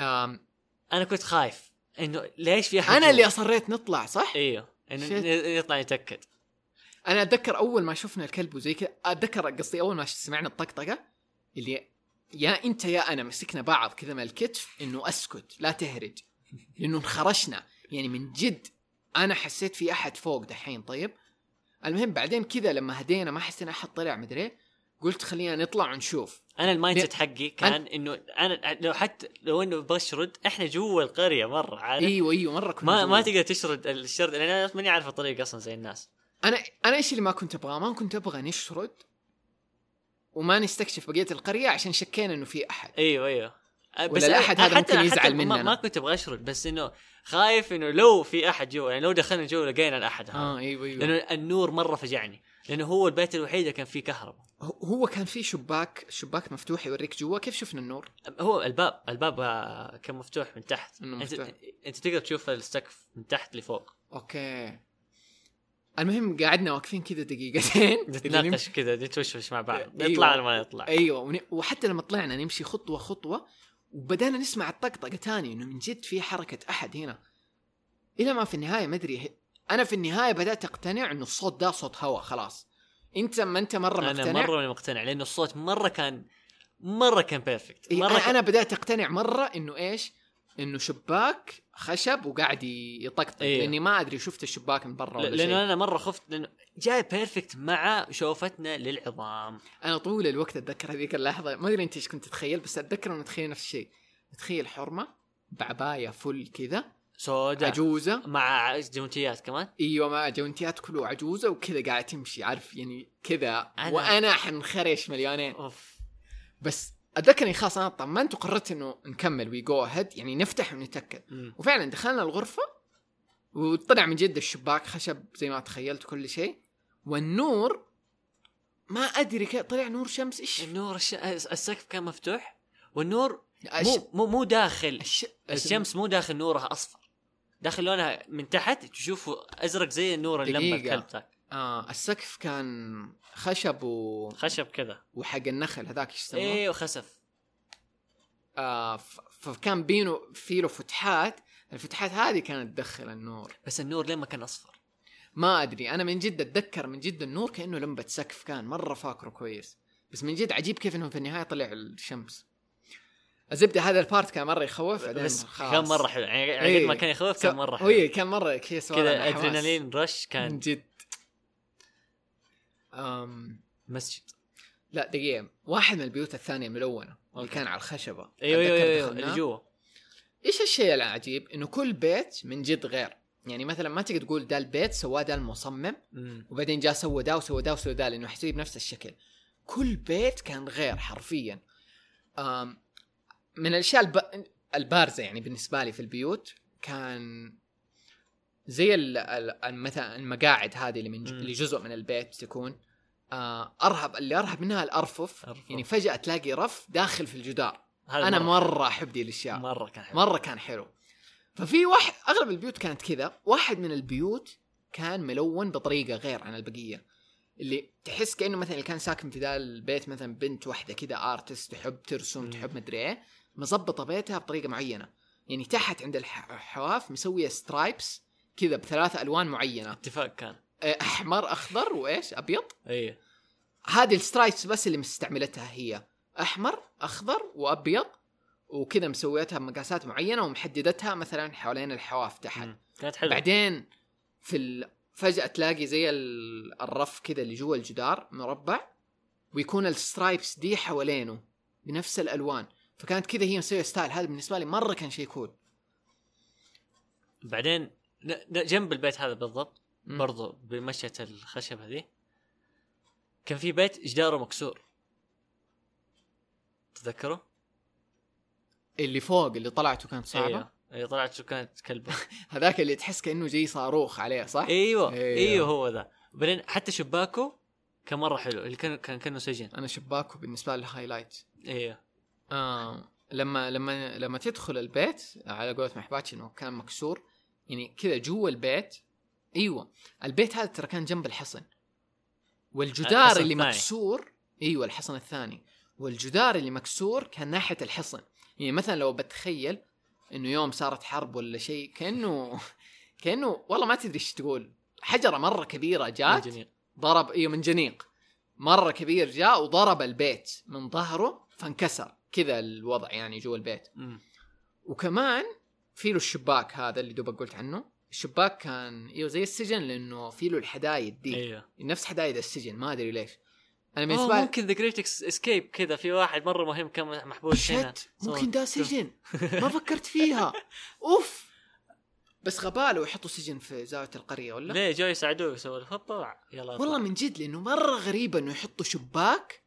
آم، أنا كنت خايف إنه ليش في احد أنا؟ اللي أصريت نطلع صح؟ أيوه إنه shit. يطلع يتأكد. أنا أتذكر أول ما شفنا الكلب وزي كذا أتذكر قصدي أول ما سمعنا الطقطقة اللي يا أنت يا أنا مسكنا بعض كذا من الكتف إنه أسكت لا تهرج. لأنه انخرشنا يعني من جد. أنا حسيت في أحد فوق دحين طيب؟ المهم بعدين كذا لما هدينا ما حسينا أحد طلع مدري؟ قلت خلينا نطلع ونشوف. أنا ال mindset حقي كان إنه أنا لو حتى لو إنه بشرد إحنا جوا القرية مرة عارف؟ إيوه إيوه مرة كنا ما جوا. ما تقدر تشرد الشرد لأن أنا ماني عارف الطريق أصلا زي الناس. أنا أنا إيش اللي ما كنت أبغاه؟ ما كنت أبغى نشرد وما نستكشف بقية القرية عشان شكينا إنه في أحد. إيوه إيوه. ولا الأحد هذا ممكن يزعل ما, مننا. ما كنت أبغى أشرد بس إنه خايف إنه لو في أحد جوا يعني لو دخلنا جوا لقينا الأحد هذا. آه أيوه أيوه. لأنه النور مرة فجعني. لأنه هو البيت الوحيد اللي كان فيه كهرباء. هو- كان في شباك شباك مفتوح يوريك جوا. كيف شفنا النور؟ هو الباب الباب كان مفتوح من تحت. إنه أنت, مفتوح. أنت تقدر تشوف السقف من تحت لفوق. okay. المهم قعدنا واقفين كذا دقيقتين. نتناقش كذا نتوشوش مع بعض. أيوة. نطلع ولا ما نطلع. أيوه ون... وحتى لما طلعنا نمشي خطوة خطوة وبدأنا نسمع الطقطقة تاني إنه من جد في حركة أحد هنا إلى ما في النهاية ما أدري أنا في النهاية بدأت أقتنع إنه الصوت ده صوت هوا خلاص أنت ما أنت مرة أنا مقتنع مرة ماني مقتنع لأنه الصوت مرة كان مرة كان perfect مرة أنا كان... أنا بدأت أقتنع مرة إنه إيش؟ إنه شباك خشب وقاعد يطقطق أيوه. لأني ما أدري شفت الشباك من برا ولا شيء. لأنه أنا مرة خفت لأنه جاي بيرفكت مع شوفتنا للعظام. أنا طول الوقت أتذكر هذيك اللحظة ما أدري أنت إيش كنت تتخيل بس أتذكر إنه اتخيل نفس الشيء. تخيل حرمة بعباية فل كذا سودا عجوزة. مع جونتيات كمان. أيوه مع جونتيات كله عجوزه وكذا قاعد تمشي عارف يعني كذا. أنا- وأنا حنخرش مليونين. أوف. بس اتذكر اني خلاص أنا طمنت وقررت إنه نكمل. we go ahead يعني نفتح ونتأكد. وفعلا دخلنا الغرفة وطلع من جد الشباك خشب زي ما تخيلت كل شيء. والنور ما أدري كيف طلع نور شمس. إيش؟ النور الش... السقف كان مفتوح. والنور الش... مو مو مو داخل. الش... الشمس مو داخل نورها أصفر. داخل لونها من تحت تشوفه أزرق زي النور اللي لما دقيقة. الكلب ذاك. آه السقف كان خشب و... خشب كذا وحق النخل هذاك إيش يسموه؟ إيه وخسف. آه ف... فكان بينه في له فتحات. الفتحات هذه كانت تدخل النور. بس النور ليه ما كان أصفر؟ ما أدري. أنا من جد أتذكر من جد النور كأنه لمبة سقف كان مرة فاكره كويس. بس من جد عجيب كيف إنه في النهاية طلع الشمس. الزبدة هذا ال part كان مرة يخوف بعدين بس خلاص. كان مرة حلو. يعني إيه. قد ما كان يخوف كان مرة حلو. كان مرة كذا سوالف كذا. adrenaline rush من كان جد. أم... مسجد. لا دقيقة. واحد من البيوت الثانية ملونه اللي okay. كان على الخشبة. أيوه أيوه أيوه. اللي جوا. إيش الشيء العجيب؟ إنه كل بيت من جد غير. يعني مثلا ما تقدر تقول ده البيت سواه ده المصمم مم. وبعدين جاء سوى ده وسوى ده وسوى ده لأنه حيسوي بنفس الشكل. كل بيت كان غير حرفيا. من الأشياء الب... البارزة يعني بالنسبة لي في البيوت كان زي. مثلا المقاعد هذه اللي من. اللي جزء من البيت تكون آه أرهب اللي أرهب منها الأرفف أرفف. يعني فجأة تلاقي رف داخل في الجدار أنا مرة أحب دي الأشياء مرة كان حلو مرة كان حلو ففي واحد أغلب البيوت كانت كذا واحد من البيوت كان ملون بطريقة غير عن البقية اللي تحس كأنه مثلا اللي كان ساكن في ذا البيت مثلا بنت واحدة كذا artist تحب ترسم مم. تحب مدري إيه مظبطة بيتها بطريقة معينة يعني تحت عند الح- الحواف مسوية stripes كذا بثلاثة ألوان معينة. اتفاق كان. آه، أحمر أخضر وإيش؟ أبيض. إيه هذه ال stripes بس اللي مستعملتها هي. أحمر أخضر وأبيض. وكذا مسويتها بمقاسات معينة ومحددتها مثلا حوالين الحواف تحت. كانت حلوة. بعدين في. فجأة تلاقي زي ال- الرف كذا اللي جوا الجدار مربع ويكون ال stripes دي حوالينه بنفس الألوان. فكانت كذا هي مسوية style هذا بالنسبة لي مرة كان شيء cool بعدين جنب البيت هذا بالضبط. برضو بمشية الخشب هذه. كان في بيت جداره مكسور. تتذكره؟ اللي فوق اللي طلعته كانت صعبة؟ أيوه. أيوه طلعت شو كانت كلبة. هذاك اللي تحس كأنه جاي صاروخ عليه صح؟ أيوه. أيوه. أيوه هو ذا. بعدين حتى شباكه كان مرة حلو اللي كان كان كأنه سجن. أنا شباكه بالنسبة لي highlight أيوه. آه لما لما لما تدخل البيت على قولة محباتش إنه كان مكسور. يعني كذا جوا البيت. أيوه البيت هذا ترى كان جنب الحصن. والجدار الحصن اللي الثاني. مكسور أيوه الحصن الثاني. والجدار اللي مكسور كان ناحية الحصن. يعني مثلا لو بتخيل إنه يوم صارت حرب ولا شيء كأنه كأنه والله ما تدري إيش تقول. حجرة مرة كبيرة جات جميل ضرب إيوه منجنيق. مرة كبير جاء وضرب البيت من ظهره فانكسر. كذا الوضع يعني جوا البيت. مم. وكمان في له الشباك هذا اللي دوبك قلت عنه. الشباك كان إيوه زي السجن لأنه في له الحدايد دي. أيوه نفس حدايد السجن ما أدري ليش. أنا بالنسبة لي ممكن the great escape كذا في واحد مرة مهم كان محبوس هنا. ممكن ده سجن. ما فكرت فيها. أوف! بس غباله يحطوا سجن في زاوية القرية ولا؟ ليه؟ جو يساعدوه يسوي هوبا يلا والله من جد لأنه مرة غريبه إنه يحطوا شباك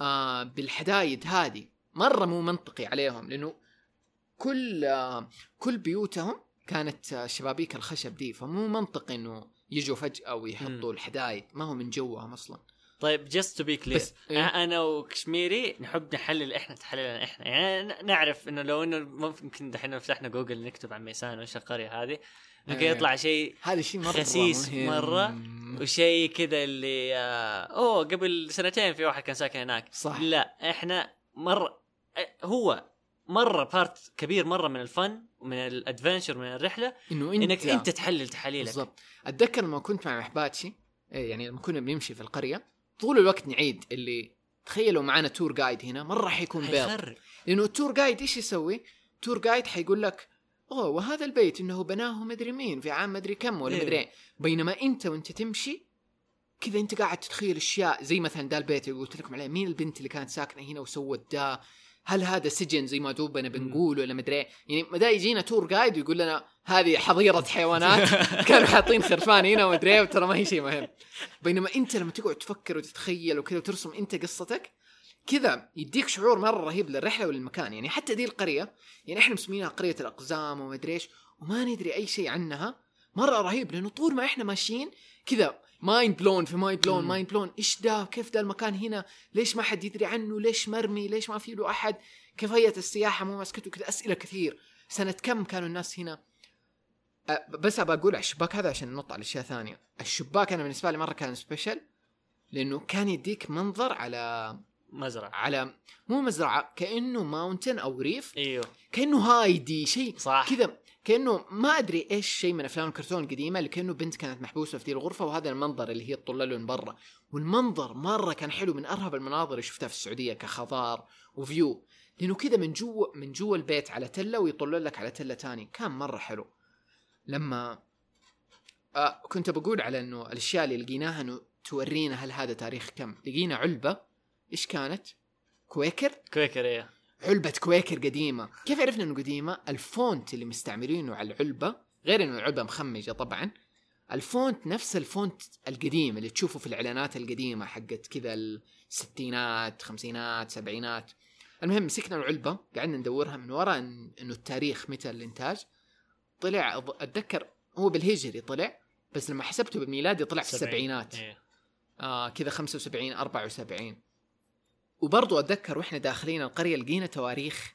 آه بالحدايد هذه. مرة مو منطقي عليهم لأنه كل كل بيوتهم كانت شبابيك الخشب دي فمو منطقي إنه يجوا فجأة ويحطوا الحدايد ما هو من جواهم أصلا طيب just to be clear؟ أنا وكشميري نحب نحلل إحنا تحليلنا إحنا يعني نعرف إنه لو إنه ممكن دحين فتحنا جوجل نكتب عن ميسان وش القرية هذه ممكن إيه. يطلع شيء هذا شيء مرة خسيس. مرة. وشيء كذا اللي آه، أوه قبل سنتين في واحد كان ساكن هناك صح لا إحنا مرة هو مرة part كبير مرة من الفن ومن ال adventure من الرحلة إنه أنت إنك أنت تحلل تحاليلك بالضبط أتذكر لما كنت مع محباتشي إيه يعني لما كنا بنمشي في القرية طول الوقت نعيد اللي تخيلوا معنا tour guide هنا مرة حيكون بيض لأنه ال tour guide إيش يسوي؟ تور جايد حيقول لك أوه وهذا البيت إنه بناه مدري مين في عام مدري كم ولا إيه. مدري إيه. بينما أنت وأنت تمشي كذا أنت قاعد تتخيل أشياء زي مثلا دا البيت اللي قلت لكم عليه مين البنت اللي كانت ساكنة هنا وسوت دا هل هذا سجن زي ما دوبنا بنقول ولا مدري إيه؟ يعني ما دا يجينا تور جايد ويقول لنا هذه حظيرة حيوانات. كانوا حاطين خرفان هنا ومدري إيه، وترى ما هي شيء مهم. بينما أنت لما تقعد تفكر وتتخيل وكذا وترسم أنت قصتك كذا يديك شعور مرة رهيب للرحلة وللمكان يعني حتى دي القرية يعني إحنا مسمينها قرية الأقزام وما أدري إيش وما ندري أي شيء عنها. مرة رهيب لأنه طول ما إحنا ماشيين كذا mind blown في mind blown. mind blown إيش ده؟ كيف ده المكان هنا؟ ليش ما حد يدري عنه؟ ليش مرمي؟ ليش ما في له أحد؟ كيف هيئه السياحة؟ مو ماسكته كذا أسئلة كثير. سنة كم كانوا الناس هنا؟ أه بس أبى أقول على الشباك هذا عشان ننط على أشياء ثانية. الشباك أنا بالنسبة لي مرة كان special لأنه كان يديك منظر على مزرعة. على مو مزرعة كأنه ماونتن أو ريف إيوه. كأنه هايدي شيء صح. كذا. كأنه ما أدري إيش شيء من أفلام الكرتون القديمة اللي كأنه بنت كانت محبوسة في ذي الغرفة وهذا المنظر اللي هي تطل له من برا. والمنظر مرة كان حلو من أرهب المناظر اللي شفتها في السعودية كخضار وفيو. لأنه كذا من جوا من جوا البيت على تلة ويطل لك على تلة تاني كان مرة حلو. لما آه كنت بقول على إنه الأشياء اللي لقيناها إنه تورينا هل هذا تاريخ كم. لقينا علبة. إيش كانت؟ Quaker. Quaker إيه. علبة Quaker قديمة. كيف عرفنا إنه قديمة؟ ال font اللي مستعملينه على العلبة غير إنه العلبة مخمجة طبعا ال font نفس ال font القديم اللي تشوفه في الإعلانات القديمة حقت كذا الستينات خمسينات سبعينات. المهم مسكنا العلبة قعدنا ندورها من وراء إن إنه التاريخ متى الإنتاج. طلع أتذكر هو بالهجري طلع بس لما حسبته بالميلادي طلع في سبعين. السبعينات. إيه. آه كذا 75 74 وبرضو أتذكر وإحنا داخلين القرية لقينا تواريخ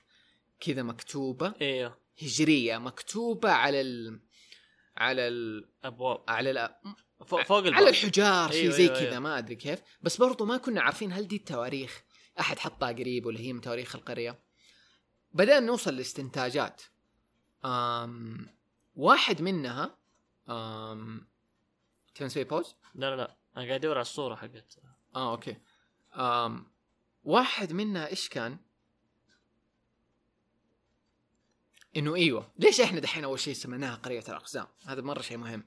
كذا مكتوبة. أيوه هجرية مكتوبة على ال على ال أبواب. على ال فوق, فوق الباب. على الحجار شيء أيوة، زي أيوة، كذا أيوة. ما أدري كيف. بس برضو ما كنا عارفين هل دي التواريخ. أحد حطها قريب ولا هي من تواريخ القرية. بدأنا نوصل لاستنتاجات آم واحد منها آم تبي نسوي pause؟ لا لا لا. أنا قاعد أدور على الصورة حقت. آه okay. آم واحد منها إيش كان؟ إنه إيوه ليش إحنا دحين أول شيء سميناها قرية الأقزام؟ هذا مرة شيء مهم.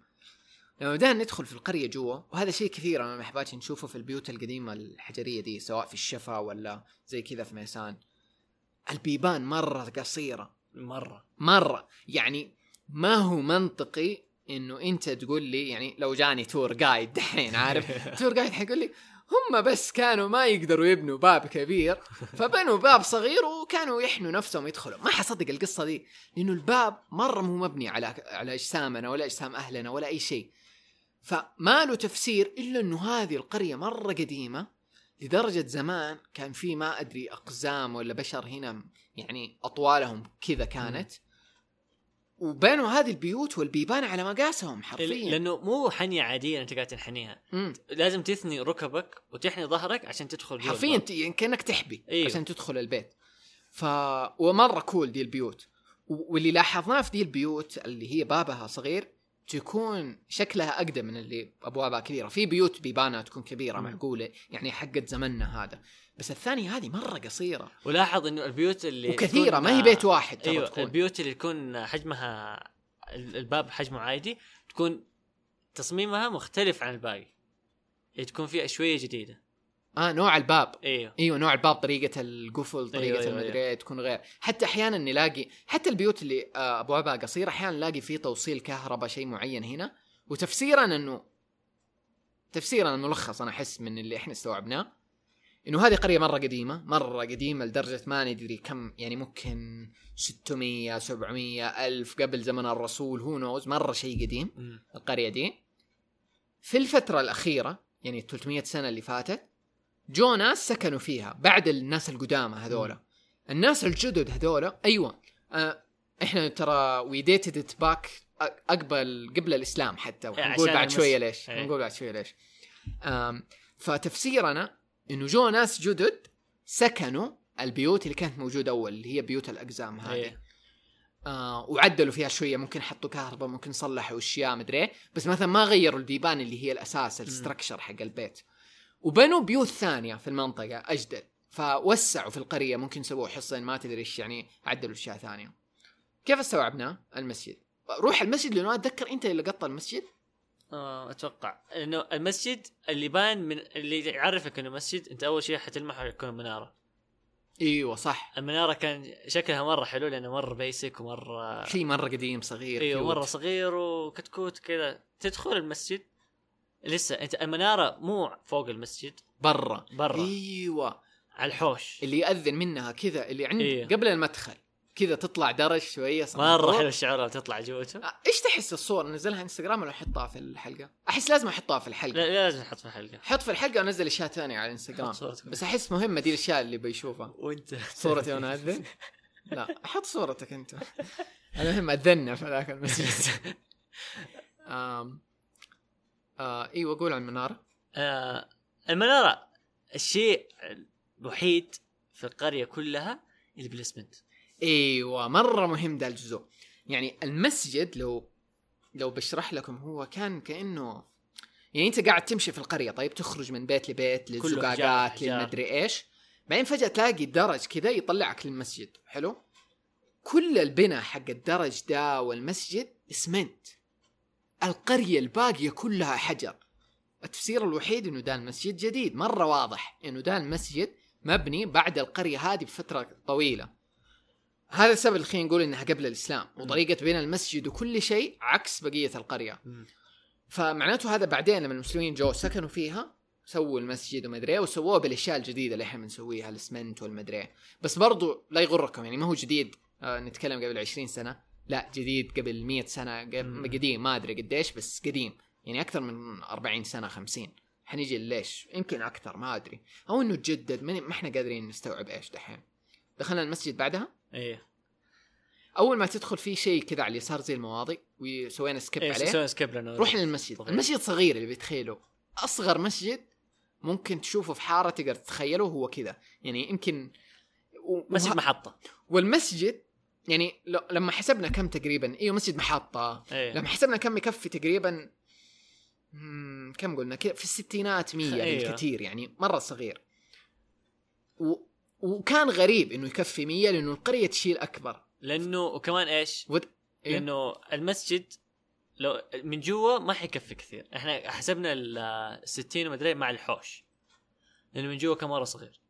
لما بدأنا ندخل في القرية جوا وهذا شيء كثير أنا محباتي نشوفه في البيوت القديمة الحجرية دي سواء في الشفا ولا زي كذا في ميسان. البيبان مرة قصيرة مرة مرة يعني ما هو منطقي إنه أنت تقول لي يعني لو جاني تور جايد دحين عارف تور جايد حيقول لي هم بس كانوا ما يقدروا يبنوا باب كبير فبنوا باب صغير وكانوا يحنوا نفسهم يدخلوا. ما حصدق القصة دي لأنه الباب مرة مو مبني على على أجسامنا ولا أجسام أهلنا ولا أي شيء. فما له تفسير إلا إنه هذه القرية مرة قديمة لدرجة زمان كان في ما أدري أقزام ولا بشر هنا يعني أطوالهم كذا كانت. وبنوا هذه البيوت والبيبان على مقاسهم حرفيا. لأنه مو حنية عادية أنت قاعد تنحنيها. مم. لازم تثني ركبك وتحني ظهرك عشان تدخل حرفيا يعني كأنك تحبي أيوه. عشان تدخل البيت. ف ومرة كول دي البيوت. واللي لاحظناه في دي البيوت اللي هي بابها صغير تكون شكلها أقدم من اللي أبوابها كبيرة. في بيوت بيبانها تكون كبيرة. معقولة يعني حقت زمننا هذا. بس الثانية هذه مرة قصيرة. ولاحظ إنه البيوت اللي وكثيرة ما هي بيت واحد أيوه تكون البيوت اللي تكون حجمها ال- الباب حجمه عادي تكون تصميمها مختلف عن الباقي. تكون فيها شوية جديدة. آه نوع الباب. أيوه إيوه نوع الباب طريقة القفل طريقة أيوة، أيوة أيوة، المدري إيه تكون غير. حتى أحيانا نلاقي حتى البيوت اللي آه، ابوابها قصيره أحيانا نلاقي في توصيل كهرباء شيء معين هنا. وتفسيرا إنه تفسيرا الملخص أنا أحس من اللي إحنا استوعبناه إنه هذه قرية مرة قديمة مرة قديمة لدرجة ما ندري كم يعني ممكن 600 700 ألف قبل زمن الرسول who knows مرة شيء قديم. القرية دي. في الفترة الأخيرة يعني 300 سنة اللي فاتت جو ناس سكنوا فيها بعد الناس القدامى هذولا. الناس الجدد هذولا أيوه. آه إحنا ترى we dated it back أقبل قبل الإسلام حتى عشان ونقول بعد المس- شوية ليش إيه. نقول بعد شوية ليش. فتفسيرنا إنه جو ناس جدد سكنوا البيوت اللي كانت موجودة أول اللي هي بيوت الأقزام هذه. إيه. آه وعدلوا فيها شوية ممكن حطوا كهرباء ممكن صلحوا أشياء مدري إيه، بس مثلا ما غيروا البيبان اللي هي الأساس الستركشر حق البيت. وبنوا بيوت ثانية في المنطقة أجدد. فوسعوا في القرية ممكن سووا حصين ما تدري إيش يعني عدلوا اشياء ثانية. كيف استوعبناه المسجد؟ روح المسجد لأنه أتذكر أنت اللي لقطت المسجد؟ آه أتوقع. إنه المسجد اللي بان من اللي يعرفك إنه مسجد أنت أول شيء حتلمحه يكون مناره إيوه صح. المنارة كان شكلها مرة حلو لأنه مرة basic ومرة شيء مرة قديم صغير إيوه cute. مره صغير وكتكوت كذا. تدخل المسجد لسه أنت المنارة مو فوق المسجد برا. برا. إيوه. على الحوش. اللي يأذن منها كذا اللي عند إيه. قبل المدخل. كذا تطلع درج شوية مرة صغير. حلو الشعور تطلع جوته. آه، إيش تحس الصور؟ نزلها إنستغرام ولا أحطها في الحلقة؟ أحس لازم أحطها في الحلقة. لا لازم نحط في الحلقة. حط في الحلقة وانزل أشياء ثانية على الانستغرام. بس أحس مهمة دي الأشياء اللي بيشوفها. وأنت. صورتي وأنا أذن؟ لا حط صورتك أنت. المهم اذنا في ذاك المسجد. آه أيوه قول عن المناره آه المنارة الشيء الوحيد في القرية كلها اللي بالاسمنت إيوه مرة مهم ده الجزء. يعني المسجد لو لو بشرح لكم هو كان كأنه يعني أنت قاعد تمشي في القرية طيب تخرج من بيت لبيت للزقاقات. للمدري إيش. بعدين فجأة تلاقي درج كذا يطلعك للمسجد. حلو؟ كل البناء حق الدرج ده والمسجد اسمنت القرية الباقية كلها حجر. التفسير الوحيد إنه ده المسجد جديد مرة واضح إنه ده المسجد مبني بعد القرية هذه بفترة طويلة. هذا السبب خلينا نقول إنها قبل الإسلام وطريقة بناء المسجد وكل شيء عكس بقية القرية. فمعناته هذا بعدين لما المسلمين جو سكنوا فيها سووا المسجد ومدري إيه وسووه بالأشياء الجديدة اللي إحنا بنسويها الاسمنت والمدري إيه. بس برضو لا يغركم يعني ما هو جديد آه نتكلم قبل 20 سنة. لا جديد قبل 100 سنة. قديم ما أدري قديش بس قديم. يعني أكثر من 40 سنة 50 حنيجي ليش؟ يمكن أكثر ما أدري. أو إنه تجدد ما إحنا قادرين نستوعب إيش دحين. دخلنا المسجد بعدها؟ إيه. أول ما تدخل في شيء كذا على اليسار زي المواضي وسوينا skip إيه عليه. سوينا skip لأنه روح للمسجد. المسجد صغير اللي بيتخيله أصغر مسجد ممكن تشوفه في حارة تقدر تتخيله هو كذا. يعني يمكن و... مسجد محطة. والمسجد يعني. لما حسبنا كم تقريبا أيوه مسجد محطة. إيه. لما حسبنا كم يكفي تقريبا كم قلنا؟ في الستينات مية أيوة. بالكثير يعني مرة صغير. و... وكان غريب إنه يكفي مية لأنه القرية تشيل أكبر. لأنه وكمان إيش؟ ود... إيه؟ لأنه المسجد لو من جوا ما حيكفي كثير. إحنا حسبنا ال 60 ومدري مع الحوش. لأنه من جوا كان مرة صغير.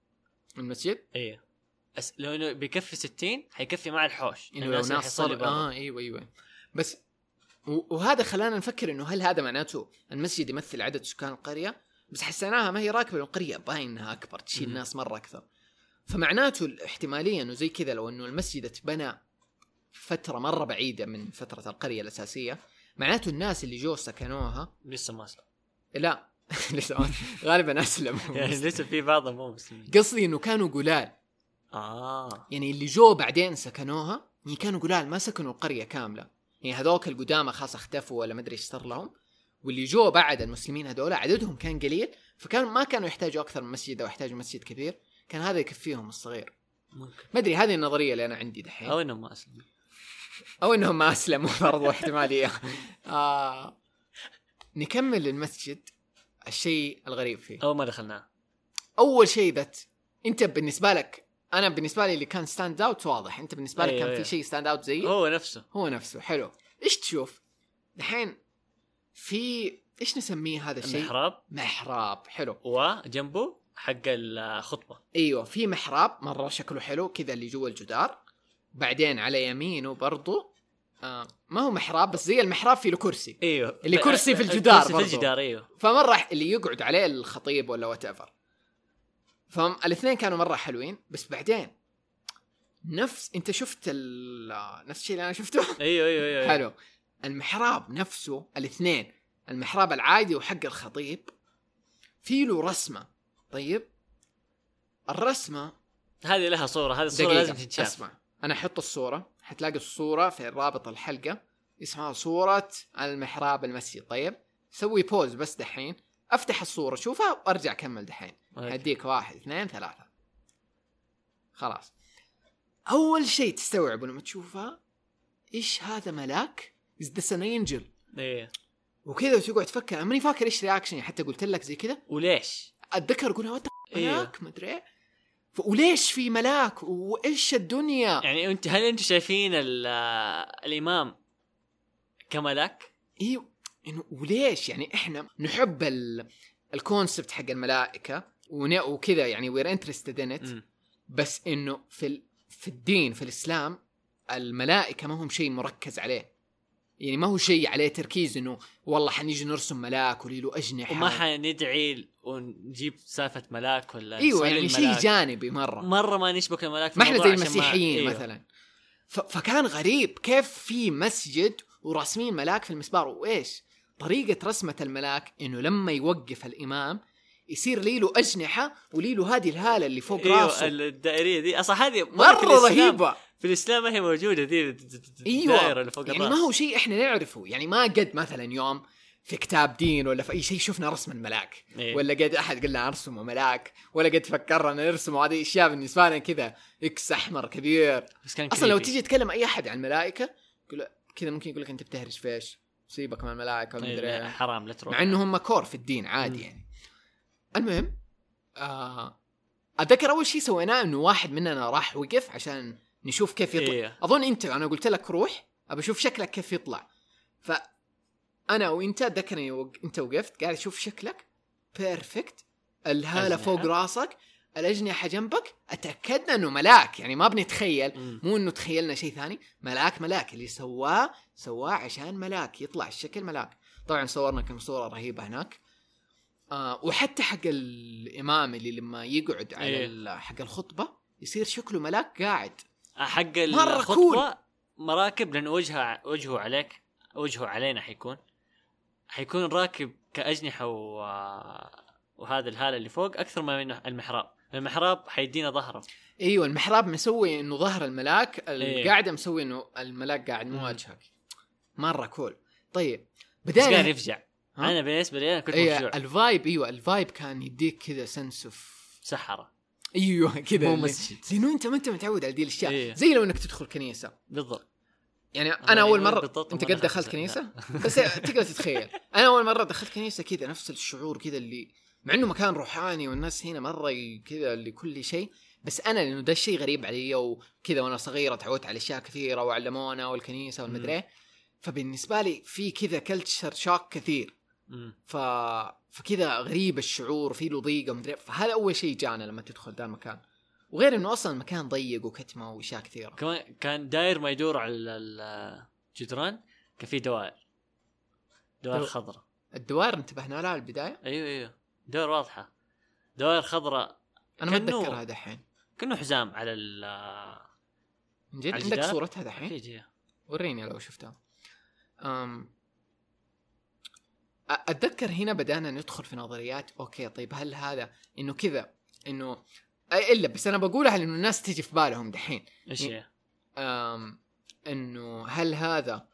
المسجد؟ إيه. أس... لو إنه بيكفي 60 حيكفي مع الحوش. إنه لو ناس برا. آه إيوه إيوه. بس وهذا خلانا نفكر إنه هل هذا معناته المسجد يمثل عدد سكان القرية؟ بس حسيناها ما هي راكبة القرية باين إنها أكبر تشيل. ناس مرة أكثر. فمعناته الاحتماليه إنه زي كذا لو إنه المسجد اتبنى فترة مرة بعيدة من فترة القرية الأساسية معناته الناس اللي جو سكنوها لسه ما اسلم لا لسه غالبا اسلموا يعني لسه في بعضهم مو مسلمين. قصدي إنه كانوا قلال. آه. يعني اللي جو بعدين سكنوها يعني كانوا قلال ما سكنوا القرية كاملة. يعني هذوك القدامى خلاص اختفوا ولا مدري إيش صار لهم. واللي جو بعد المسلمين هذول عددهم كان قليل فكانوا ما كانوا يحتاجوا أكثر من مسجد أو يحتاجوا مسجد كبير. كان هذا يكفيهم الصغير. ممكن. ما أدري هذه النظرية اللي أنا عندي دحين. أو إنهم ما أسلموا. أو إنهم ما أسلموا برضو احتماليه آه. نكمل المسجد الشيء الغريب فيه. أول ما دخلناه. أول شيء ذات أنت بالنسبة لك أنا بالنسبة لي اللي كان stand out واضح. أنت بالنسبة لك أيوة، كان أيوة. في شيء stand out زي هو نفسه. هو نفسه. حلو. إيش تشوف؟ دحين في إيش نسميه هذا الشيء؟ المحراب محراب. حلو. وجنبه حق الخطبة. أيوه. في محراب. مرة شكله حلو. كذا اللي جوا الجدار. بعدين على يمينه برضو آه ما هو محراب بس زي المحراب في له كرسي أيوه. اللي كرسي في الجدار كرسي في. الجدار أيوه. فمرة اللي يقعد عليه الخطيب ولا وات ايفر فالاثنين كانوا مرة حلوين بس بعدين نفس انت شفت ال- نفس الشيء اللي أنا شفته؟ أيوه أيوه أيوه حلو. المحراب نفسه الاثنين المحراب العادي وحق الخطيب في له رسمة. طيب؟ الرسمة هذه لها صورة هذه الصورة دقيقة لازم تتشاف. اسمع. أنا أحط الصورة حتلاقي الصورة في رابط الحلقة اسمها صورة المحراب المسجد. طيب؟ سوي pause بس دحين. أفتح الصورة شوفها وأرجع كمل دحين. هديك واحد اثنين ثلاثة خلاص أول شيء تستوعبه لما تشوفها إيش هذا ملاك؟ is this an angel؟ إيه وكذا وتقعد تفكر ماني فاكر إيش reaction ي حتى قلت لك زي كذا وليش؟ أتذكر أقول what إيه. ملاك مدري إيه. ف- وليش في ملاك وإيش الدنيا يعني انت هل أنتم شايفين ال- الإمام كملاك؟ أيوه إنه وليش يعني إحنا نحب ال... ال concept حق الملائكة. وكذا يعني we're interested in. بس إنه في ال... في الدين في الإسلام الملائكة ما هم شيء مركز عليه يعني ما هو شيء عليه تركيز إنه والله حنيجي نرسم ملاك ولي له أجنحة وما حندعي ونجيب سالفة ملاك ولا إيوه يعني شيء. جانبي مرة مرة ما نشبك الملاك في ما إحنا زي عشان ما- المسيحيين أيوه. مثلا ف... فكان غريب كيف في مسجد وراسمين ملاك في المسبار وإيش طريقة رسمة الملاك إنه لما يوقف الإمام يصير لي له أجنحة ولي له هذه الهالة اللي فوق إيوه راسه. الدائرية دي. أصلا هذه في الإسلام- رهيبة. في الإسلام ما هي موجودة دي أيوه الدائرة اللي فوق يعني الراس. ما هو شيء إحنا نعرفه. يعني ما قد مثلا يوم في كتاب دين ولا في أي شيء شفنا رسم الملاك. إيه. ولا قد أحد قال لنا أرسموا ملاك. ولا قد فكرنا نرسمه هذه أشياء بالنسبة لنا كذا. إكس أحمر كبير. بس كان أصلا لو. تيجي تكلم أي أحد عن الملائكه يقول كذا ممكن يقول لك أنت بتهرج فيش سيبك من الملائكة ومدري إيه،. حرام لا تروح. مع انه هم كور في الدين عادي مم. يعني. المهم آه أتذكر أول شيء سويناه إنه واحد مننا راح وقف عشان نشوف كيف يطلع. إيه. أظن أنت أنا قلت لك روح أبى أشوف شكلك كيف يطلع. ف أنا وأنت اتذكر وق... أنت وقفت قاعد أشوف شكلك. بيرفكت الهالة. فوق راسك الأجنحة جنبك. أتأكدنا إنه ملاك يعني ما بنتخيل. مم. مو إنه تخيلنا شيء ثاني. ملاك ملاك. اللي سواه سواه عشان ملاك يطلع الشكل ملاك. طبعا صورنا كم صورة رهيبة هناك. آه وحتى حق الإمام اللي لما يقعد على إيه. حق الخطبة يصير شكله ملاك قاعد. حق مرة الخطبة مراكب لأنه وجهه وجهه عليك وجهه علينا حيكون. حيكون راكب كأجنحة و... وهذا الهالة اللي فوق أكثر ما من المحراب. المحراب حيدينا ظهره. أيوه المحراب مسوي إنه ظهر الملاك إيه. القاعده مسوي إنه الملاك قاعد مو مم. وجهك مرة كول طيب بس قاعد بدينا يفجع ها؟ أنا بالنسبة لي أنا كنت إيه مفجوع الفايب إيوه الفايب كان يديك كذا سنس اوف سحرة إيوه كذا مو اللي- مسجد لأنه أنت ما أنت متعود على دي الأشياء إيه. زي لو إنك تدخل كنيسة بالضبط يعني أنا أنا أول مره أنت قد دخلت. كنيسة بس تقدر تتخيل أنا أول مرة دخلت كنيسة كذا نفس الشعور كذا اللي مع إنه مكان روحاني والناس هنا مرة كذا لكل شيء بس أنا لأنه ده الشيء غريب علي وكذا وأنا صغيره تعودت على أشياء كثيرة وعلمونا والكنيسة والمدري. فبالنسبة لي في كذا كلتشر شوك كثير. ف فكذا غريب الشعور في له ضيقه ومدري إيه. فهذا أول شيء جانا لما تدخل ذا المكان. وغير إنه أصلا المكان ضيق وكتمة وأشياء كثيرة. كمان كان داير ما يدور على ال- الجدران كان في دوائر. دوائر دو- خضراء. الدوائر انتبهنا لها البداية؟ أيوه أيوه. دوائر واضحة. دوائر خضراء. أنا ما أتذكرها دحين كأنه حزام على ال من جد عندك؟ صورتها دحين هي. وريني لو شفتها. أم أتذكر هنا بدأنا ندخل في نظريات okay طيب هل هذا إنه كذا إنه إلا بس أنا بقولها لأنه الناس تيجي في بالهم دحين. إيش هي؟ إنه هل هذا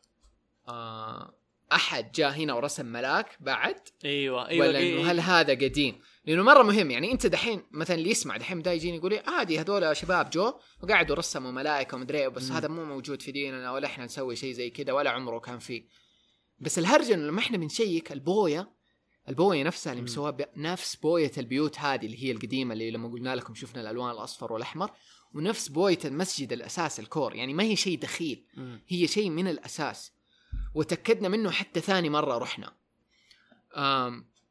آه أحد جاء هنا ورسم ملاك بعد؟ أيوه أيوه ولا إنه هل هذا قديم؟ لأنه مرة مهم يعني أنت دحين مثلا اللي يسمع دحين دا يجيني يقول لي عادي هذول شباب جو وقعدوا رسموا ملائكة ومدري إيه، بس مم. هذا مو موجود في ديننا ولا إحنا نسوي شيء زي كذا ولا عمره كان فيه. بس الهرجه انه لما إحنا بنشيك البوية البوية نفسها اللي ب- نفس بوية البيوت هذه اللي هي القديمة اللي لما قلنا لكم شفنا الألوان الأصفر والأحمر ونفس بوية المسجد الأساس الكور يعني ما هي شيء دخيل. هي شيء من الأساس. وتأكدنا منه حتى ثاني مرة رحنا.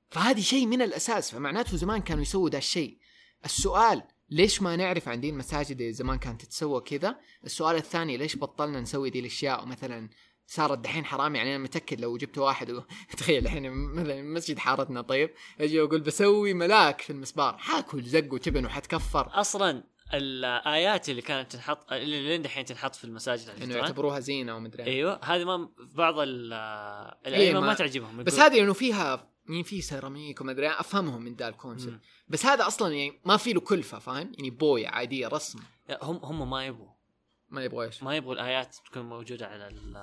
فهذه شيء من الأساس فمعناته زمان كانوا يسووا ذا الشيء. السؤال ليش ما نعرف عن دي المساجد اللي زمان كانت تتسوى كذا؟ السؤال الثاني ليش بطلنا نسوي دي الأشياء؟ ومثلا صارت دحين حرام يعني أنا متأكد لو جبت واحد و... تخيل الحين مثلا مسجد حارتنا طيب. أجي واقول بسوي ملاك في المسبار حاكل زق وتبن وحتكفر. أصلا الآيات اللي كانت تنحط اللي لين دحين تنحط في المساجد على إنه الجدران يعتبروها زينة ومدري إيه. أيوه هذه ما بعض ال- الأئمة ما- ما تعجبهم بس هذه لأنه فيها يعني في سيراميك ومدري إيه، أفهمهم من ذا ال concept مم. بس هذا أصلا يعني ما في له كلفة فاهم؟ يعني بوية عادية رسم. هم هم ما يبغوا. ما يبغى إيش ما يبغوا الآيات تكون موجودة على ال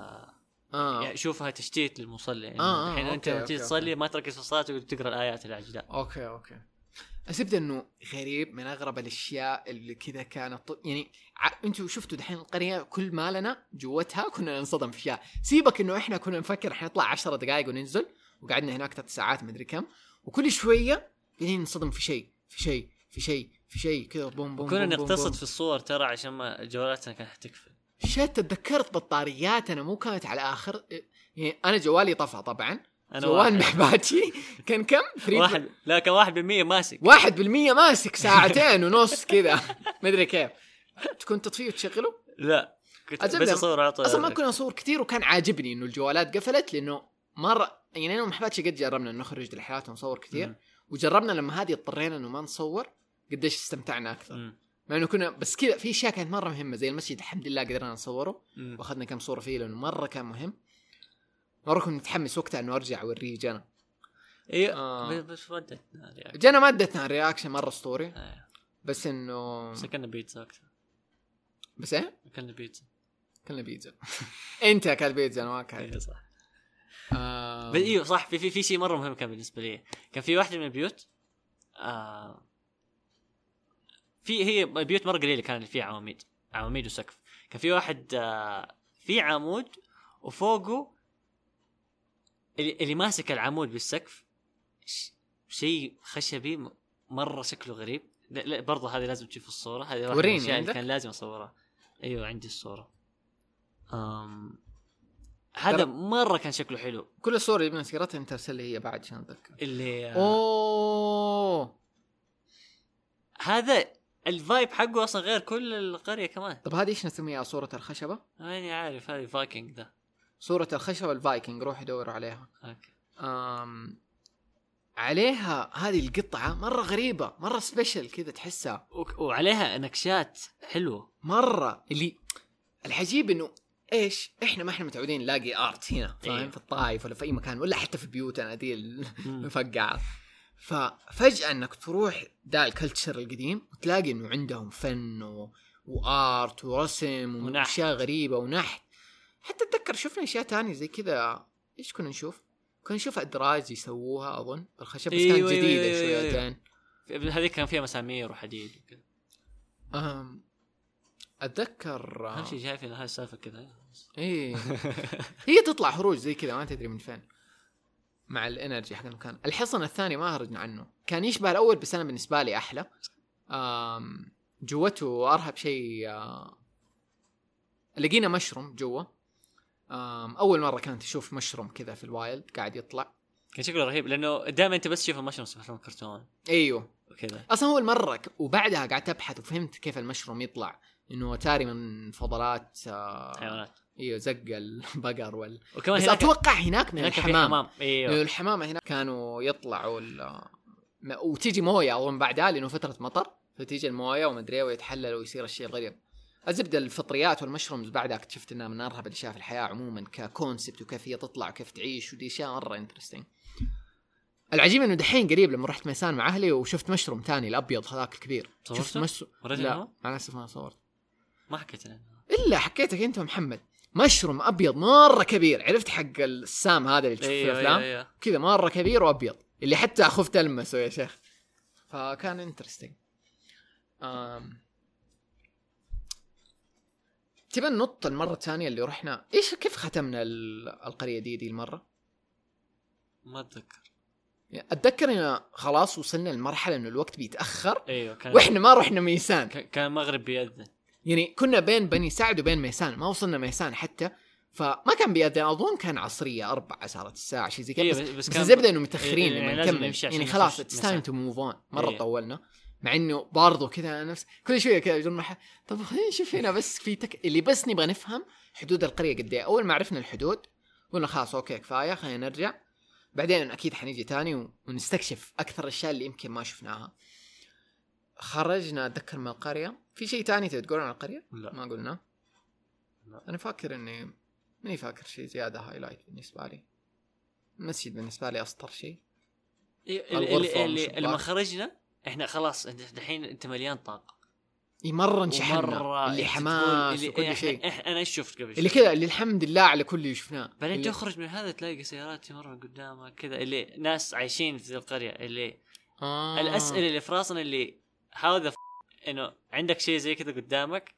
آه. يعني شوفها تشتيت للمصلي. يعني آه، آه، الحين أنت لما تيجي تصلي ما تركز في الصلاة تقعد تقرا الآيات اللي على الجدار okay okay. الزبده إنه غريب من أغرب الأشياء اللي كذا كانت يعني ع... أنتوا شفتوا دحين القرية كل ما لنا جوتها كنا ننصدم في اشياء سيبك إنه إحنا كنا نفكر حنطلع 10 دقائق وننزل وقعدنا هناك ثلاث ساعات مدري كم وكل شوية قاعدين ننصدم في شيء في شيء في شيء. في شيء كذا بوم بوم كنا نقتصد. في الصور ترى عشان ما جوالاتنا كانت حتقفل شت تذكرت بطاريات أنا مو كانت على آخر؟ يعني أنا جوالي طفى طبعا. أنا جوال محباتي كان كم؟ 3 واحد. لا كان واحد بالمية ماسك. واحد بالمية ماسك ساعتين ونص كذا. مدري كيف. كنت تطفيه وتشغله؟ لا. كنت بس أصور على طول. أصلا ما كنا نصور كثير وكان عاجبني إنه الجوالات قفلت لأنه مره يعني أنا ومحباتي قد جربنا نخرج رحلات ونصور كثير. وجربنا لما هذه اضطرينا إنه ما نصور. قديش استمتعنا أكثر. مم. مع إنه كنا بس كذا في أشياء كانت مرة مهمة زي المسجد الحمد لله قدرنا نصوره. وأخذنا كم صورة فيه لأنه مرة كان مهم. مرة كنت متحمس وقتها إنه أرجع أوريه جنى أيوه آه. بس- ودتنا يعني. جنى ما ادتنا رياكشن مرة اسطوري آه. بس إنه بس أكلنا بيتزا وقتها بس إيه؟ أكلنا بيتزا. كلنا بيتزا. أنت أكلت بيتزا أنا ما أكلت. أيوه صح. آه. أيوه صح في في في شيء مرة مهم كان بالنسبة لي. كان في واحدة من البيوت آه في هي بيوت مرة قليلة كان فيها عواميد. عواميد وسقف. كان في واحد آه في عمود وفوقه اللي, اللي ماسك العمود بالسقف. شيء خشبي مرة شكله غريب. لا, لا برضه هذه لازم تشوف الصورة. هذه واحدة من وريني الأشياء اللي؟ كان لازم أصورها. أيوه عندي الصورة. أم هذا مرة كان شكله حلو. كل الصور اللي بنسيرتها أنت ارسل لي هي بعد عشان اتذكر اللي آه أوه! هذا ال vibe حقه أصلا غير كل القرية كمان. طب هذه إيش نسميها؟ صورة الخشبة؟ ماني عارف هذه فايكنج ده. صورة الخشبة الفايكنج روح دوروا عليها. okay. أم... عليها هذه القطعة مرة غريبة مرة special كذا تحسها. وعليها نكشات حلوة. مرة اللي العجيب إنه إيش؟ إحنا ما إحنا متعودين نلاقي ارت هنا فاهم؟ أيوه. في الطائف ولا في أي مكان ولا حتى في بيوتنا دي مم. ففجأة إنك تروح دا الكلتشر القديم وتلاقي إنه عندهم فن و... وآرت ورسم. واشياء غريبة ونحت. حتى أتذكر شفنا أشياء تانية زي كذا. إيش كنا نشوف؟ كنا نشوف أدراج يسووها أظن. بالخشب بس كانت أيوه، جديدة أيوه، أيوه. شويتين. هذيك كان فيها مسامير وحديد وكذا. أم... أتذكر اهم شيء شايف ان هاي السالفة كذا؟ إيه. هي تطلع هروج زي كذا ما تدري من فين. مع ال energy حق المكان. الحصن الثاني ما هرجنا عنه. كان يشبه الأول بس أنا بالنسبة لي أحلى. جوته أرهب شيء لقينا مشروم جوا. أول مرة كانت أشوف مشروم كذا في ال wild قاعد يطلع. كان شكله رهيب لأنه دائما أنت بس تشوف المشروم في أفلام الكرتون. أيوه. وكذا. أصلا هو المرة ك- وبعدها قعدت أبحث وفهمت كيف المشروم يطلع. إنه تاري من فضلات حيوانات. إيوه زق البقر وال وكمان بس هناك أتوقع هناك من هناك الحمام. حمام. لأنه إيوه الحمامة هنا كانوا يطلعوا ال- موية أظن بعدها لأنه فترة مطر فتيجي الموية ومدري ويتحلل ويصير الشيء الغريب. الزبدة الفطريات وال mushrooms بعدها اكتشفت إنها من أرهب الأشياء في الحياة عموما ك concept وكيف هي تطلع وكيف تعيش ودي أشياء مرة interesting العجيب إنه دحين قريب لما رحت ميسان مع أهلي وشفت مشروم ثاني الأبيض هذاك الكبير؟ شفت مش وريتني لا؟ مع الأسف ما صورت ما حكيت عنه. إلا حكيتك أنت ومحمد. مشروم أبيض مرة كبير. عرفت حق السام هذا اللي تشوف في أيوه الأفلام؟ أيوه أيوه. كذا مرة كبير وأبيض. اللي حتى خفت المسه يا شيخ. فكان انترستنج تبى ننط المرة الثانية اللي رحنا؟ إيش كيف ختمنا ال- القرية دي دي المرة؟ ما أتذكر. أتذكر إن خلاص وصلنا لمرحلة إنه الوقت بيتأخر أيوه كان وإحنا ما رحنا ميسان. كان- كان المغرب بيأذن. يعني كنا بين بني سعد وبين ميسان ما وصلنا ميسان حتى فما كان بيأذن أظن كان عصرية أربعة صارت الساعة شيء زي كذا إيه، بس, بس- بس, بس كان- الزبده إنه متأخرين إيه، لما لازم نكمل يعني خلاص it's time. to move on مرة إيه. طولنا مع إنه برضو كذا نفس كل شوية كذا يجون مح... طب خلينا نشوف هنا بس في تك... اللي بس نبغى نفهم حدود القرية قد إيه أول ما عرفنا الحدود قلنا خلاص okay كفاية خلينا نرجع بعدين أكيد حنيجي تاني. ونستكشف أكثر الأشياء اللي يمكن ما شفناها خرجنا أتذكر من القرية في شيء تاني تبي تقول عن القرية لا ما قلنا لا. أنا فاكر إني ماني فاكر شيء زيادة highlight بالنسبة لي المسجد بالنسبة لي أسطر شيء إيه، اللي, اللي, والشباك. اللي ما خرجنا إحنا خلاص إنت دحين إنت مليان طاقة اي مره انشحنا اللي أنت حماس تقول- وكل اللي شيء أنا إيش شفت قبل اللي شوي؟ كذا اللي الحمد لله على كل اللي شفناه بعدين اللي... تخرج من هذا تلاقي سيارات تمر من قدامك كذا اللي ناس عايشين في القرية اللي آه. آه. الأسئلة اللي في راسنا اللي هاو ذا إنه عندك شيء زي كذا قدامك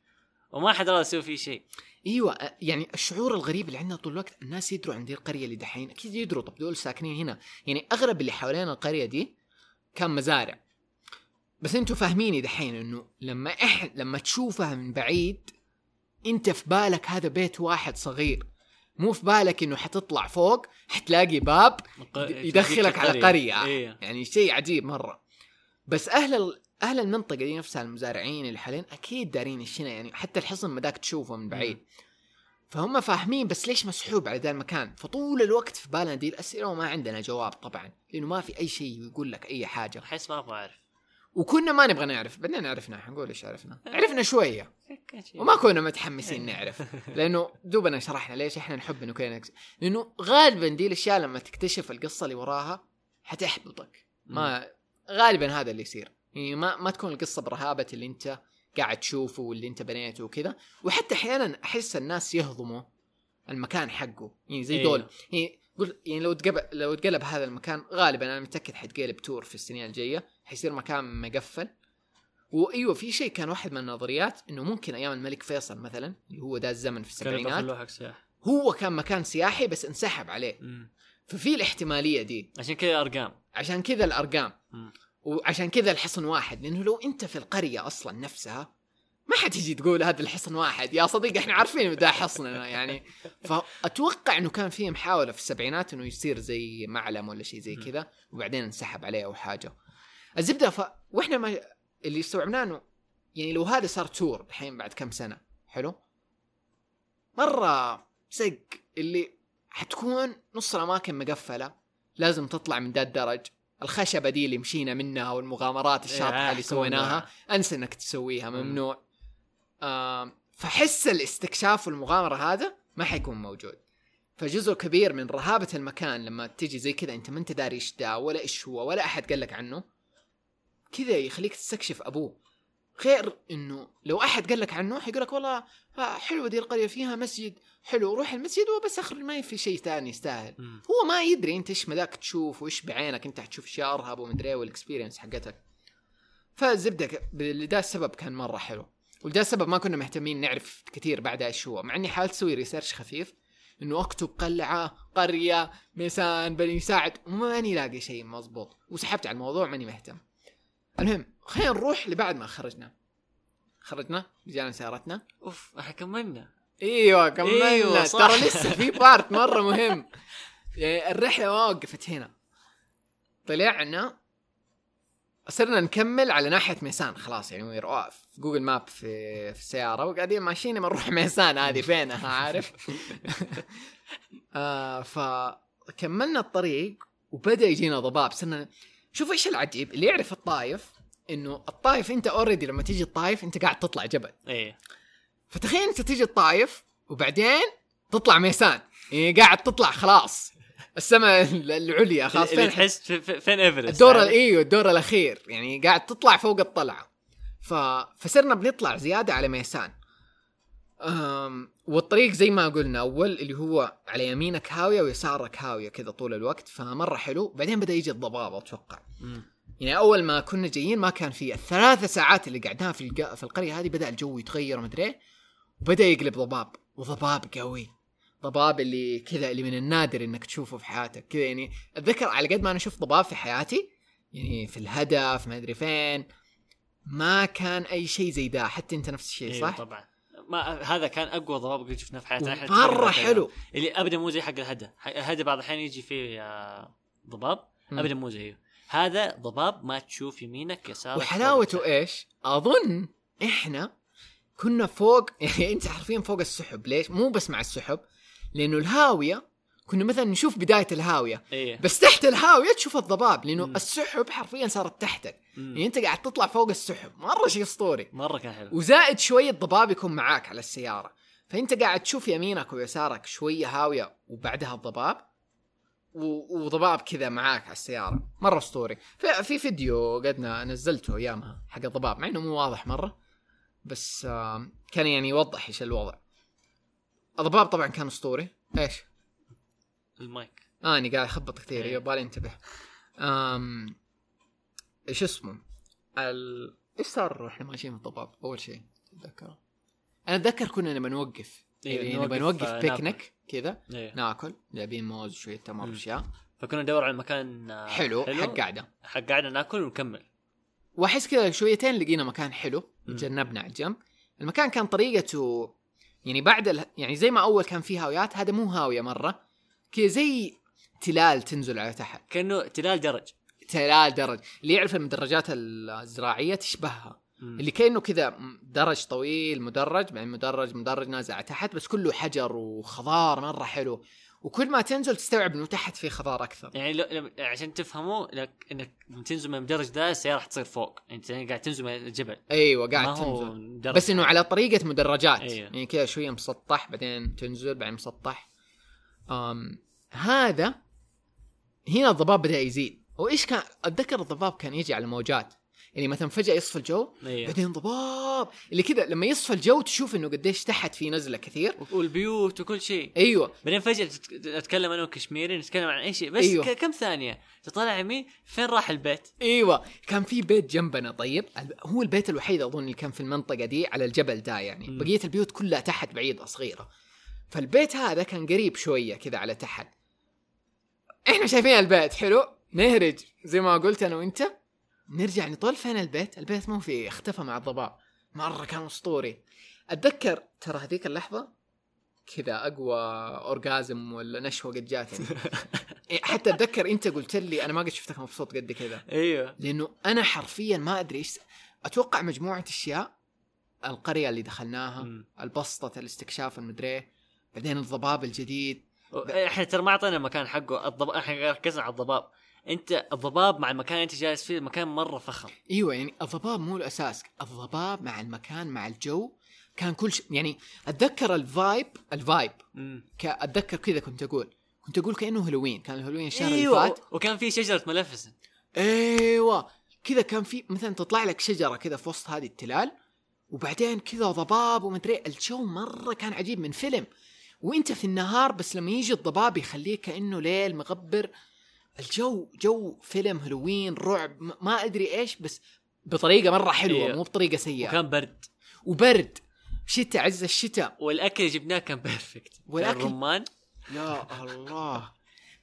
وما حد راضي يسوي فيه شيء. إيوه يعني الشعور الغريب اللي عندنا طول الوقت الناس يدروا عن دي القرية اللي دحين. أكيد يدروا طب دول ساكنين هنا. يعني اغلب اللي حوالين القرية دي كان مزارع. بس أنتوا فاهميني دحين إنه لما إح لما تشوفها من بعيد أنت في بالك هذا بيت واحد صغير. مو في بالك إنه حتطلع فوق حتلاقي باب يدخلك على قرية. إيه. يعني شيء عجيب مرة. بس أهل. أهل المنطقة دي نفسها المزارعين اللي حاليا أكيد دارين الشنا يعني حتى الحصن ما داك تشوفه من بعيد. فهم فاهمين بس ليش مسحوب على ذا المكان. فطول الوقت في بالنا دي الأسئلة وما عندنا جواب طبعا لأنه ما في أي شيء يقول لك أي حاجة. احس ما أبغى أعرف. وكنا ما نبغى نعرف بعدين عرفنا حنقول إيش عرفنا؟ عرفنا شوية. وما كنا متحمسين نعرف لأنه دوبنا شرحنا ليش إحنا نحب إنه نكس... لأنه غالبا دي الأشياء لما تكتشف القصة اللي وراها حتحبطك. ما غالبا هذا اللي يصير. يعني ما ما تكون القصة برهابة اللي أنت قاعد تشوفه واللي أنت بنيته وكذا. وحتى أحيانا أحس الناس يهضموا المكان حقه. يعني زي إيه. دول. يعني قل يعني لو تقلب لو تقلب هذا المكان غالبا أنا متأكد حيتقلب تور في السنين الجاية. حيصير مكان مقفل. وأيوة في شيء كان واحد من النظريات إنه ممكن أيام الملك فيصل مثلا اللي هو ذا الزمن في السبعينات هو كان مكان سياحي بس انسحب عليه. مم. ففي الاحتمالية دي. عشان كذا ارقام عشان كذا الأرقام. مم. وعشان كذا الحصن واحد لأنه لو أنت في القرية أصلا نفسها ما حتيجي تقول هذا الحصن واحد. يا صديقي إحنا عارفين ده حصننا يعني. فأتوقع إنه كان في محاولة في السبعينات إنه يصير زي معلم ولا شيء زي. كذا وبعدين انسحب عليه أو حاجة. الزبدة ف... وإحنا ما اللي استوعبناه إنه يعني لو هذا صار تور الحين بعد كم سنة حلو؟ مرة سق اللي حتكون نص الأماكن مقفلة لازم تطلع من ذا الدرج. الخشبة دي اللي مشينا منها والمغامرات الشاطحة إيه، اللي سويناها. أنسى إنك تسويها ممنوع. آم، فحس الاستكشاف والمغامرة هذا ما حيكون موجود. فجزء كبير من رهابة المكان لما تجي زي كذا أنت ما أنت داري إيش ده ولا إيش هو ولا أحد قال لك عنه كذا يخليك تستكشف أيوه. غير إنه لو أحد قال لك عنه حيقول لك والله آه، حلوة دي القرية فيها مسجد حلو روح المسجد وبس أخرج ما في شيء ثاني يستاهل. هو ما يدري أنت إيش مذاك تشوف وإيش بعينك أنت حتشوف اشياء أرهب ومدري إيه وال experience حقتك. فالزبدة لده السبب كان مرة حلو. ولده السبب ما كنا مهتمين نعرف كثير بعدها إيش هو. مع إني حاولت أسوي research خفيف إنه أكتب قلعة قرية ميسان بني ساعد وماني لاقي شيء مضبوط. وسحبت على الموضوع ماني مهتم. المهم خلينا نروح لبعد ما خرجنا. خرجنا رجعنا سيارتنا. أوف إحنا كملنا. إيوه كملنا. أيوة، صح. ترى لسه في part مرة مهم. يعني الرحلة ما وقفت هنا. طلعنا صرنا نكمل على ناحية ميسان. خلاص يعني we're off Google Map في في السيارة. وقاعدين ماشيين لما نروح ميسان. هذه فينها عارف؟ آه فكملنا الطريق وبدأ يجينا ضباب. صرنا شوف إيش العجيب. اللي يعرف الطايف إنه الطايف أنت already لما تيجي الطايف أنت قاعد تطلع جبل. إيه. فتخيل أنت تيجي الطايف وبعدين تطلع ميسان. يعني قاعد تطلع خلاص. السماء العليا خلاص. فين تحس في- في- فين إيفرست الدور؟ أيوه الدور الأخير. يعني قاعد تطلع فوق الطلعة. ف... فصرنا بنطلع زيادة على ميسان. أم... والطريق زي ما قلنا أول اللي هو على يمينك هاوية ويسارك هاوية كذا طول الوقت فمرة حلو. بعدين بدأ يجي الضباب أتوقع. يعني أول ما كنا جايين ما كان في الثلاثة ساعات اللي قعدناها في الق... في القرية هذه بدأ الجو يتغير ومدري إيه، وبدأ يقلب ضباب وضباب قوي. ضباب اللي كذا اللي من النادر إنك تشوفه في حياتك. كذا يعني أتذكر على قد ما أنا شفت ضباب في حياتي يعني في الهدف ما أدري فين ما كان أي شيء زي ذا حتى أنت نفس الشيء أيوه صح؟ طبعا. ما هذا كان أقوى ضباب قد شفناه في حياتنا مره حلو. اللي ابدا مو زي حق الهدى الهدى بعض الاحيان يجي فيه آه، ضباب. ابدا مو زيه. هذا ضباب ما تشوف يمينك يسارك وحلاوته إيش؟ أظن إحنا كنا فوق يعني أنت حرفيا فوق السحب ليش؟ مو بس مع السحب لأنه الهاوية كنا مثلا نشوف بداية الهاوية إيه بس تحت الهاوية تشوف الضباب لأنه مم. السحب حرفيا صارت تحتك مم. يعني أنت قاعد تطلع فوق السحب مرة شيء أسطوري مرة كان حلو وزائد شوية ضباب يكون معاك على السيارة فأنت قاعد تشوف يمينك ويسارك شوية هاوية وبعدها الضباب وضباب كذا معاك على السيارة. مرة أسطوري. في, في فيديو قد ن- نزلته أيامها حق الضباب مع إنه مو واضح مرة بس كان يعني يوضح إيش الوضع. الضباب طبعا كان أسطوري. إيش؟ المايك. آه اني قاعد أخبط كثير إيه. يبغالي انتبه. أم... إيش اسمه؟ ال... إيش صار وإحنا ماشيين الضباب؟ أول شيء. تتذكره؟ أنا أتذكر كنا نبى نوقف. إيه، يعني نبى نوقف آه، بيكنيك. كذا إيه. ناكل جايبين موز وشويه تمر. واشياء فكنا ندور على مكان آه، حلو, حق قاعدة. حق قاعدة ناكل ونكمل. وأحس كذا شويتين لقينا مكان حلو. تجنبنا على الجنب. المكان كان طريقته يعني بعد ال... يعني زي ما أول كان فيه هاويات هذا مو هاوية مرة. كذا زي تلال تنزل على تحت. كأنه تلال درج. تلال درج. اللي يعرف المدرجات الزراعية تشبهها. اللي كأنه كذا درج طويل مدرج بعدين مدرج مدرج نازل على تحت بس كله حجر وخضار مرة حلو. وكل ما تنزل تستوعب إنه تحت في خضار أكثر. يعني لو لو- عشان تفهموا لك إنك تنزل من المدرج ده السيارة حتصير فوق. أنت يعني قاعد تنزل من الجبل. أيوه قاعد تنزل. بس إنه على طريقة مدرجات. أيوه. يعني كذا شوية مسطح بعدين تنزل بعدين مسطح. أم هذا هنا الضباب بدأ يزيد. وإيش كان أتذكر الضباب كان يجي على موجات يعني مثلا فجأة يصفى الجو أيوه بعدين ضباب اللي كذا لما يصفى الجو تشوف إنه قديش تحت في نزلة كثير. والبيوت وكل شيء. أيوه. بعدين فجأة اتكلم أنا وكشميري نتكلم عن أي شيء. بس. أيوه. كم ثانية؟ تطلع يمين فين راح البيت؟ أيوه. كان في بيت جنبنا طيب. هو البيت الوحيد أظن اللي كان في المنطقة دي على الجبل ده يعني. مم. بقية البيوت كلها تحت بعيدة صغيرة. فالبيت هذا كان قريب شوية كذا على تحت. إحنا شايفين البيت حلو؟ نهرج. زي ما قلت أنا وأنت. نرجع نطول فين البيت؟ البيت مو في اختفى مع الضباب مرة كان أسطوري. أتذكر ترى هذيك اللحظة كذا أقوى اورجازم ولا نشوه قد جاتني. إيه، حتى أتذكر أنت قلت لي أنا ما قد شفتك مبسوط قد كذا. أيوه. لأنه أنا حرفيا ما أدري إيش أتوقع مجموعة أشياء القرية اللي دخلناها مم. البسطة الاستكشاف المدري بعدين الضباب الجديد. إحنا ترى ما أعطينا المكان حقه. الضباب إحنا ركزنا على الضباب. انت الضباب مع المكان اللي انت جالس فيه مكان مرة فخم. أيوه يعني الضباب مو الأساس. الضباب مع المكان مع الجو كان كل شيء يعني أتذكر ال vibe ال vibe. أتذكر كذا كنت أقول. كنت أقول كأنه هالوين كان الهالوين الشهر أيوه اللي فات. وكان في شجرة Maleficent أيوه. كذا كان في مثلا تطلع لك شجرة كذا في وسط هذه التلال وبعدين كذا ضباب ومدري الجو مرة كان عجيب من فيلم. وأنت في النهار بس لما يجي الضباب يخليك كأنه ليل مغبر. الجو جو فيلم هالوين رعب ما أدري إيش بس بطريقة مرة حلوة إيه. مو بطريقة سيئة. وكان برد. وبرد. شتاء عز الشتاء. والأكل اللي جبناه كان perfect والأكل- كان رمان. يا الله.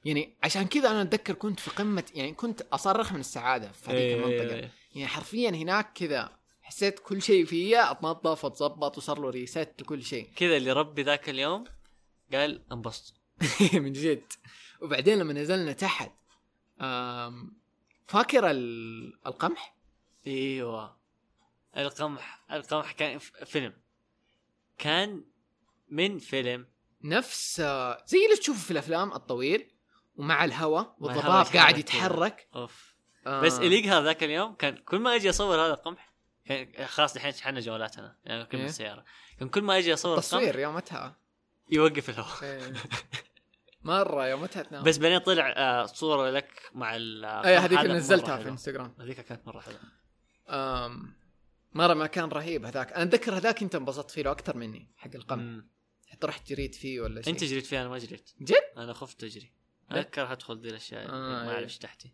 يعني عشان كذا أنا أتذكر كنت في قمة يعني كنت أصرخ من السعادة في هذيك إيه، المنطقة. إيه. يعني حرفيا هناك كذا حسيت كل شيء فيا أتنظف وتظبط وصار له reset وكل شيء. كذا اللي ربي ذاك اليوم قال انبسط. من جد. وبعدين لما نزلنا تحت فاكر ال- القمح؟ إيوه. القمح القمح كان فيلم. كان من فيلم. نفس آه، زي اللي تشوفه في الأفلام الطويل ومع الهواء والضباب قاعد يتحرك. أوف. آه، بس اللي هذا ذاك اليوم كان كل ما أجي أصور هذا القمح كان خلاص الحين شحنا جوالاتنا يعني كنا إيه. بالسياره كان كل ما أجي أصور تصوير يومتها. يوقف الهواء. إيه. مرة يومتها تنام بس بعدين طلع آه، صورة لك مع ال اي هذيك نزلتها في حلو. انستغرام هذيك كانت مرة حلوة. آم، مرة ما كان رهيب هذاك. أنا أتذكر هذاك انت انبسطت فيه أكثر مني حق القمح. مم. حتى رحت جريت فيه ولا شيء. أنت جريت فيها أنا ما جريت. جد؟ أنا خفت أجري. لا. اذكر ادخل ذي الأشياء آه، ما إيه. أعرف إيش تحتي.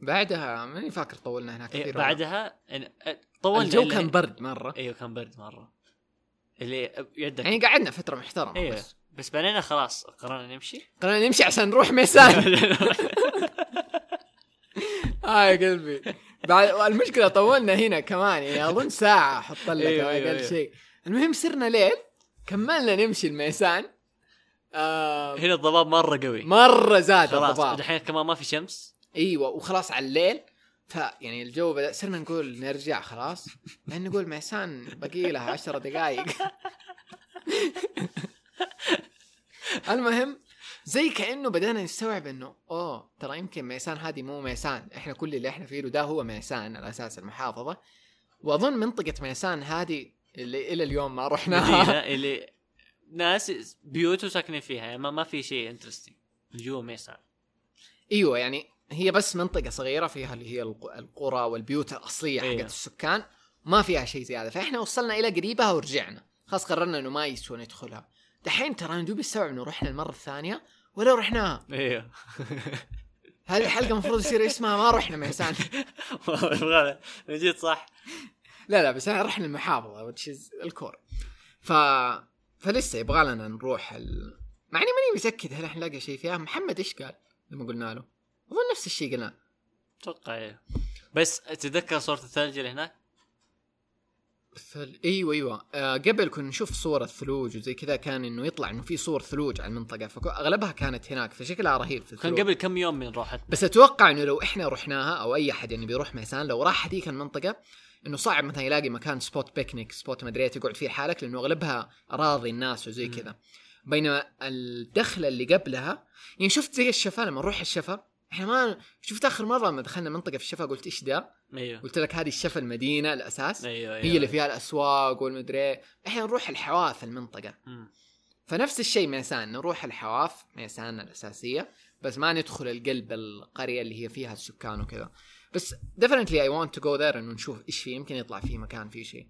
بعدها ماني فاكر طولنا هناك إيه كثير لا. بعدها إن- طولنا الجو كان برد مرة. أيوه كان برد مرة. اللي يدك. يعني قعدنا فترة محترمة أيوه بس. بس بعدين خلاص قررنا نمشي. قررنا نمشي عشان نروح ميسان. آه يا قلبي. بعد المشكلة طولنا هنا كمان يعني أظن ساعة أحط لك أيوة، أقل أيوة. شيء. المهم صرنا ليل كملنا نمشي الميسان. آه هنا الضباب مرة قوي. مرة زاد خلاص الضباب. دحين كمان ما في شمس. إيوه وخلاص على الليل. ف يعني الجو بدأ صرنا نقول نرجع خلاص. لأن نقول ميسان باقي لها عشرة دقائق المهم زي كأنه بدأنا نستوعب إنه أوه ترى يمكن ميسان هذه مو ميسان إحنا كل اللي إحنا فيه ده هو ميسان على أساس المحافظة. وأظن منطقة ميسان هذه اللي إلى اليوم ما رحناها. اللي ناس بيوت وساكنين فيها يعني ما, ما في شيء interesting جوا ميسان. إيوه يعني هي بس منطقة صغيرة فيها اللي هي الق- القرى والبيوت الأصلية حقت أيوة. السكان ما فيها شيء زيادة. فإحنا وصلنا إلى قريبها ورجعنا. خلاص قررنا إنه ما يسوى ندخلها دحين ترى ندوب استوعب إنه رحنا المرة الثانية ولا رحناها أيوه هذه الحلقة المفروض يصير اسمها ما رحنا ميسان من جد صح. لا لا بس إحنا رحنا which is الكور ف فلسه يبغى لنا نروح ال... مع إني ماني متأكد هل إحنا نلاقي شيء فيها. محمد إيش قال لما قلنا له؟ أظن نفس الشيء قلنا. أتوقع أيوه بس تتذكر صورة الثلج اللي هناك؟ ثل... إيوه إيوه آه قبل كنا نشوف صور الثلوج وزي كذا كان إنه يطلع إنه في صور ثلوج على المنطقة فاغلبها كانت هناك فشكلها رهيب في كان الثلوج قبل كم يوم من روحت بس أتوقع إنه لو إحنا رحناها أو أي أحد يعني بيروح ميسان لو راح هذيك المنطقة إنه صعب مثلا يلاقي مكان spot picnic spot مدري تقعد فيه حالك لأنه أغلبها أراضي الناس وزي. كذا بينما الدخلة اللي قبلها يعني شفت زي الشفا لما نروح الشفا إحنا ما شفت آخر مرة لما دخلنا منطقة في الشفا قلت إيش ده؟ أيوه. قلت لك هذه الشفا المدينة الأساس. أيوه أيوه هي اللي فيها الأسواق والمدري. إحنا نروح الحواف المنطقة. فنفس الشيء ميسان نروح الحواف ميسان الأساسية. بس ما ندخل القلب القرية اللي هي فيها السكان وكذا. بس definitely I want to go there انه نشوف إيش في. يمكن يطلع فيه مكان فيه شيء.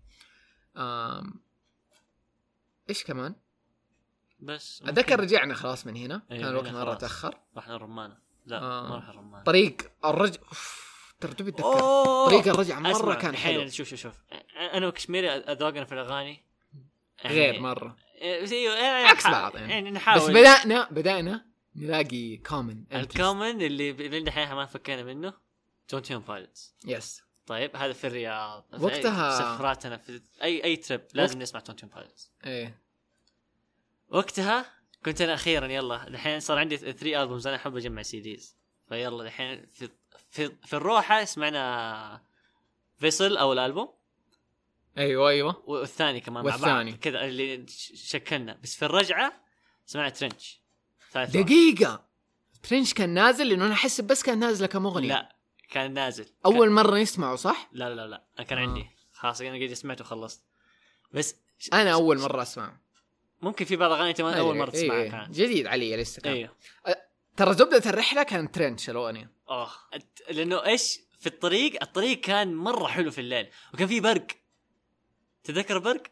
إيش كمان؟ بس أتذكر رجعنا خلاص من هنا. أيوة، كان الوقت مرة. تأخر. رحنا الرمانة. لا آه. ما رحنا الرمانة. طريق الرجع أوف، ترى تبي اتذكر أوه! طريق الرجعه مرة كان الحين حلو. شوف شوف شوف. أنا وكشميري اذواقنا في الأغاني. يعني- غير مرة. بس أيوه عكس بعض يعني. يعني نحاول. بس بدأنا بدأنا نلاقي كومن ال common اللي إحنا ما فكينا منه 21 Pilots yes طيب هذا في الرياض. وقتها- سفراتنا في أي أي trip لازم نسمع 21 Pilots إيه. وقتها كنت أنا أخيرا يلا دحين صار عندي 3 albums أنا أحب أجمع CDs فيلا دحين في في في الروحة سمعنا Vessel أول ألبوم أيوه أيوه. والثاني كمان والثاني. كذا اللي شكلنا. بس في الرجعة سمعنا ترنش. ثالث. دقيقة. ترنش كان نازل؟ لأنه أنا أحس بس كان نازل كم أغنية. لا كان نازل. أول مرة نسمعه صح؟ لا لا لا أنا كان آه. عندي خلاص أنا قد سمعته وخلصت. بس ش- أنا أول مرة أسمعه. ممكن في بعض ما أول مرة إيه، تسمعها إيه. كانت. جديد علي لسه كان. أيوه. ترى زبدة الرحلة كان ترنش الاغنية آه أت- لأنه إيش؟ في الطريق الطريق كان مرة حلو في الليل وكان في برق. تتذكر برق؟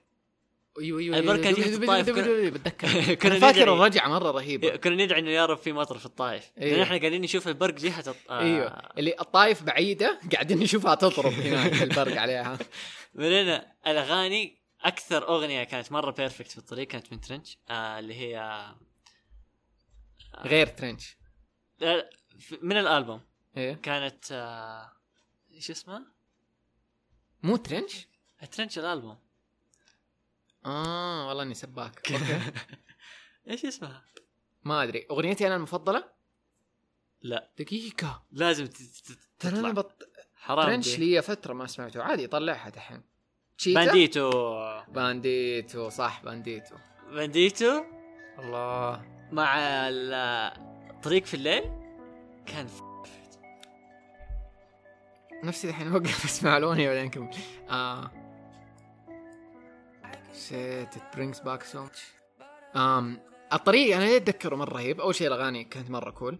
أيوه أيوه البرق أيوة، دي في دب- بتذكر. كنا فاكر ندعي- الرجعة مرة رهيبة. كنا ندعي انه يا رب في مطر في الطائف. إيه. لأن إحنا قاعدين نشوف البرق جهة الط... آه. أيوه. اللي الطايف بعيدة قاعدين نشوفها تضرب هناك البرق عليها. بعدين الأغاني أكثر أغنية كانت مرة perfect في الطريق كانت من Trench آه اللي هي غير Trench. من الألبوم. إيه. كانت آه إيش اسمها؟ مو Trench؟ Trench الألبوم. آه والله إني سباك. إيش اسمها؟ ما أدري. أغنيتي أنا المفضلة؟ لا. دقيقة. لازم ترى أنا بط... حرام Trench. لي فترة ما سمعته. عادي طلعها دحين. بانديتو. Bandito صح Bandito. Bandito؟ الله. مع ال- الطريق في الليل؟ كان ف... نفسي الحين أوقف اسمع الاغنية بعدين نكمل آه. Shit it brings back so much. um, الطريق أنا ليه أتذكره مرة رهيب أول شيء الأغاني كانت مرة cool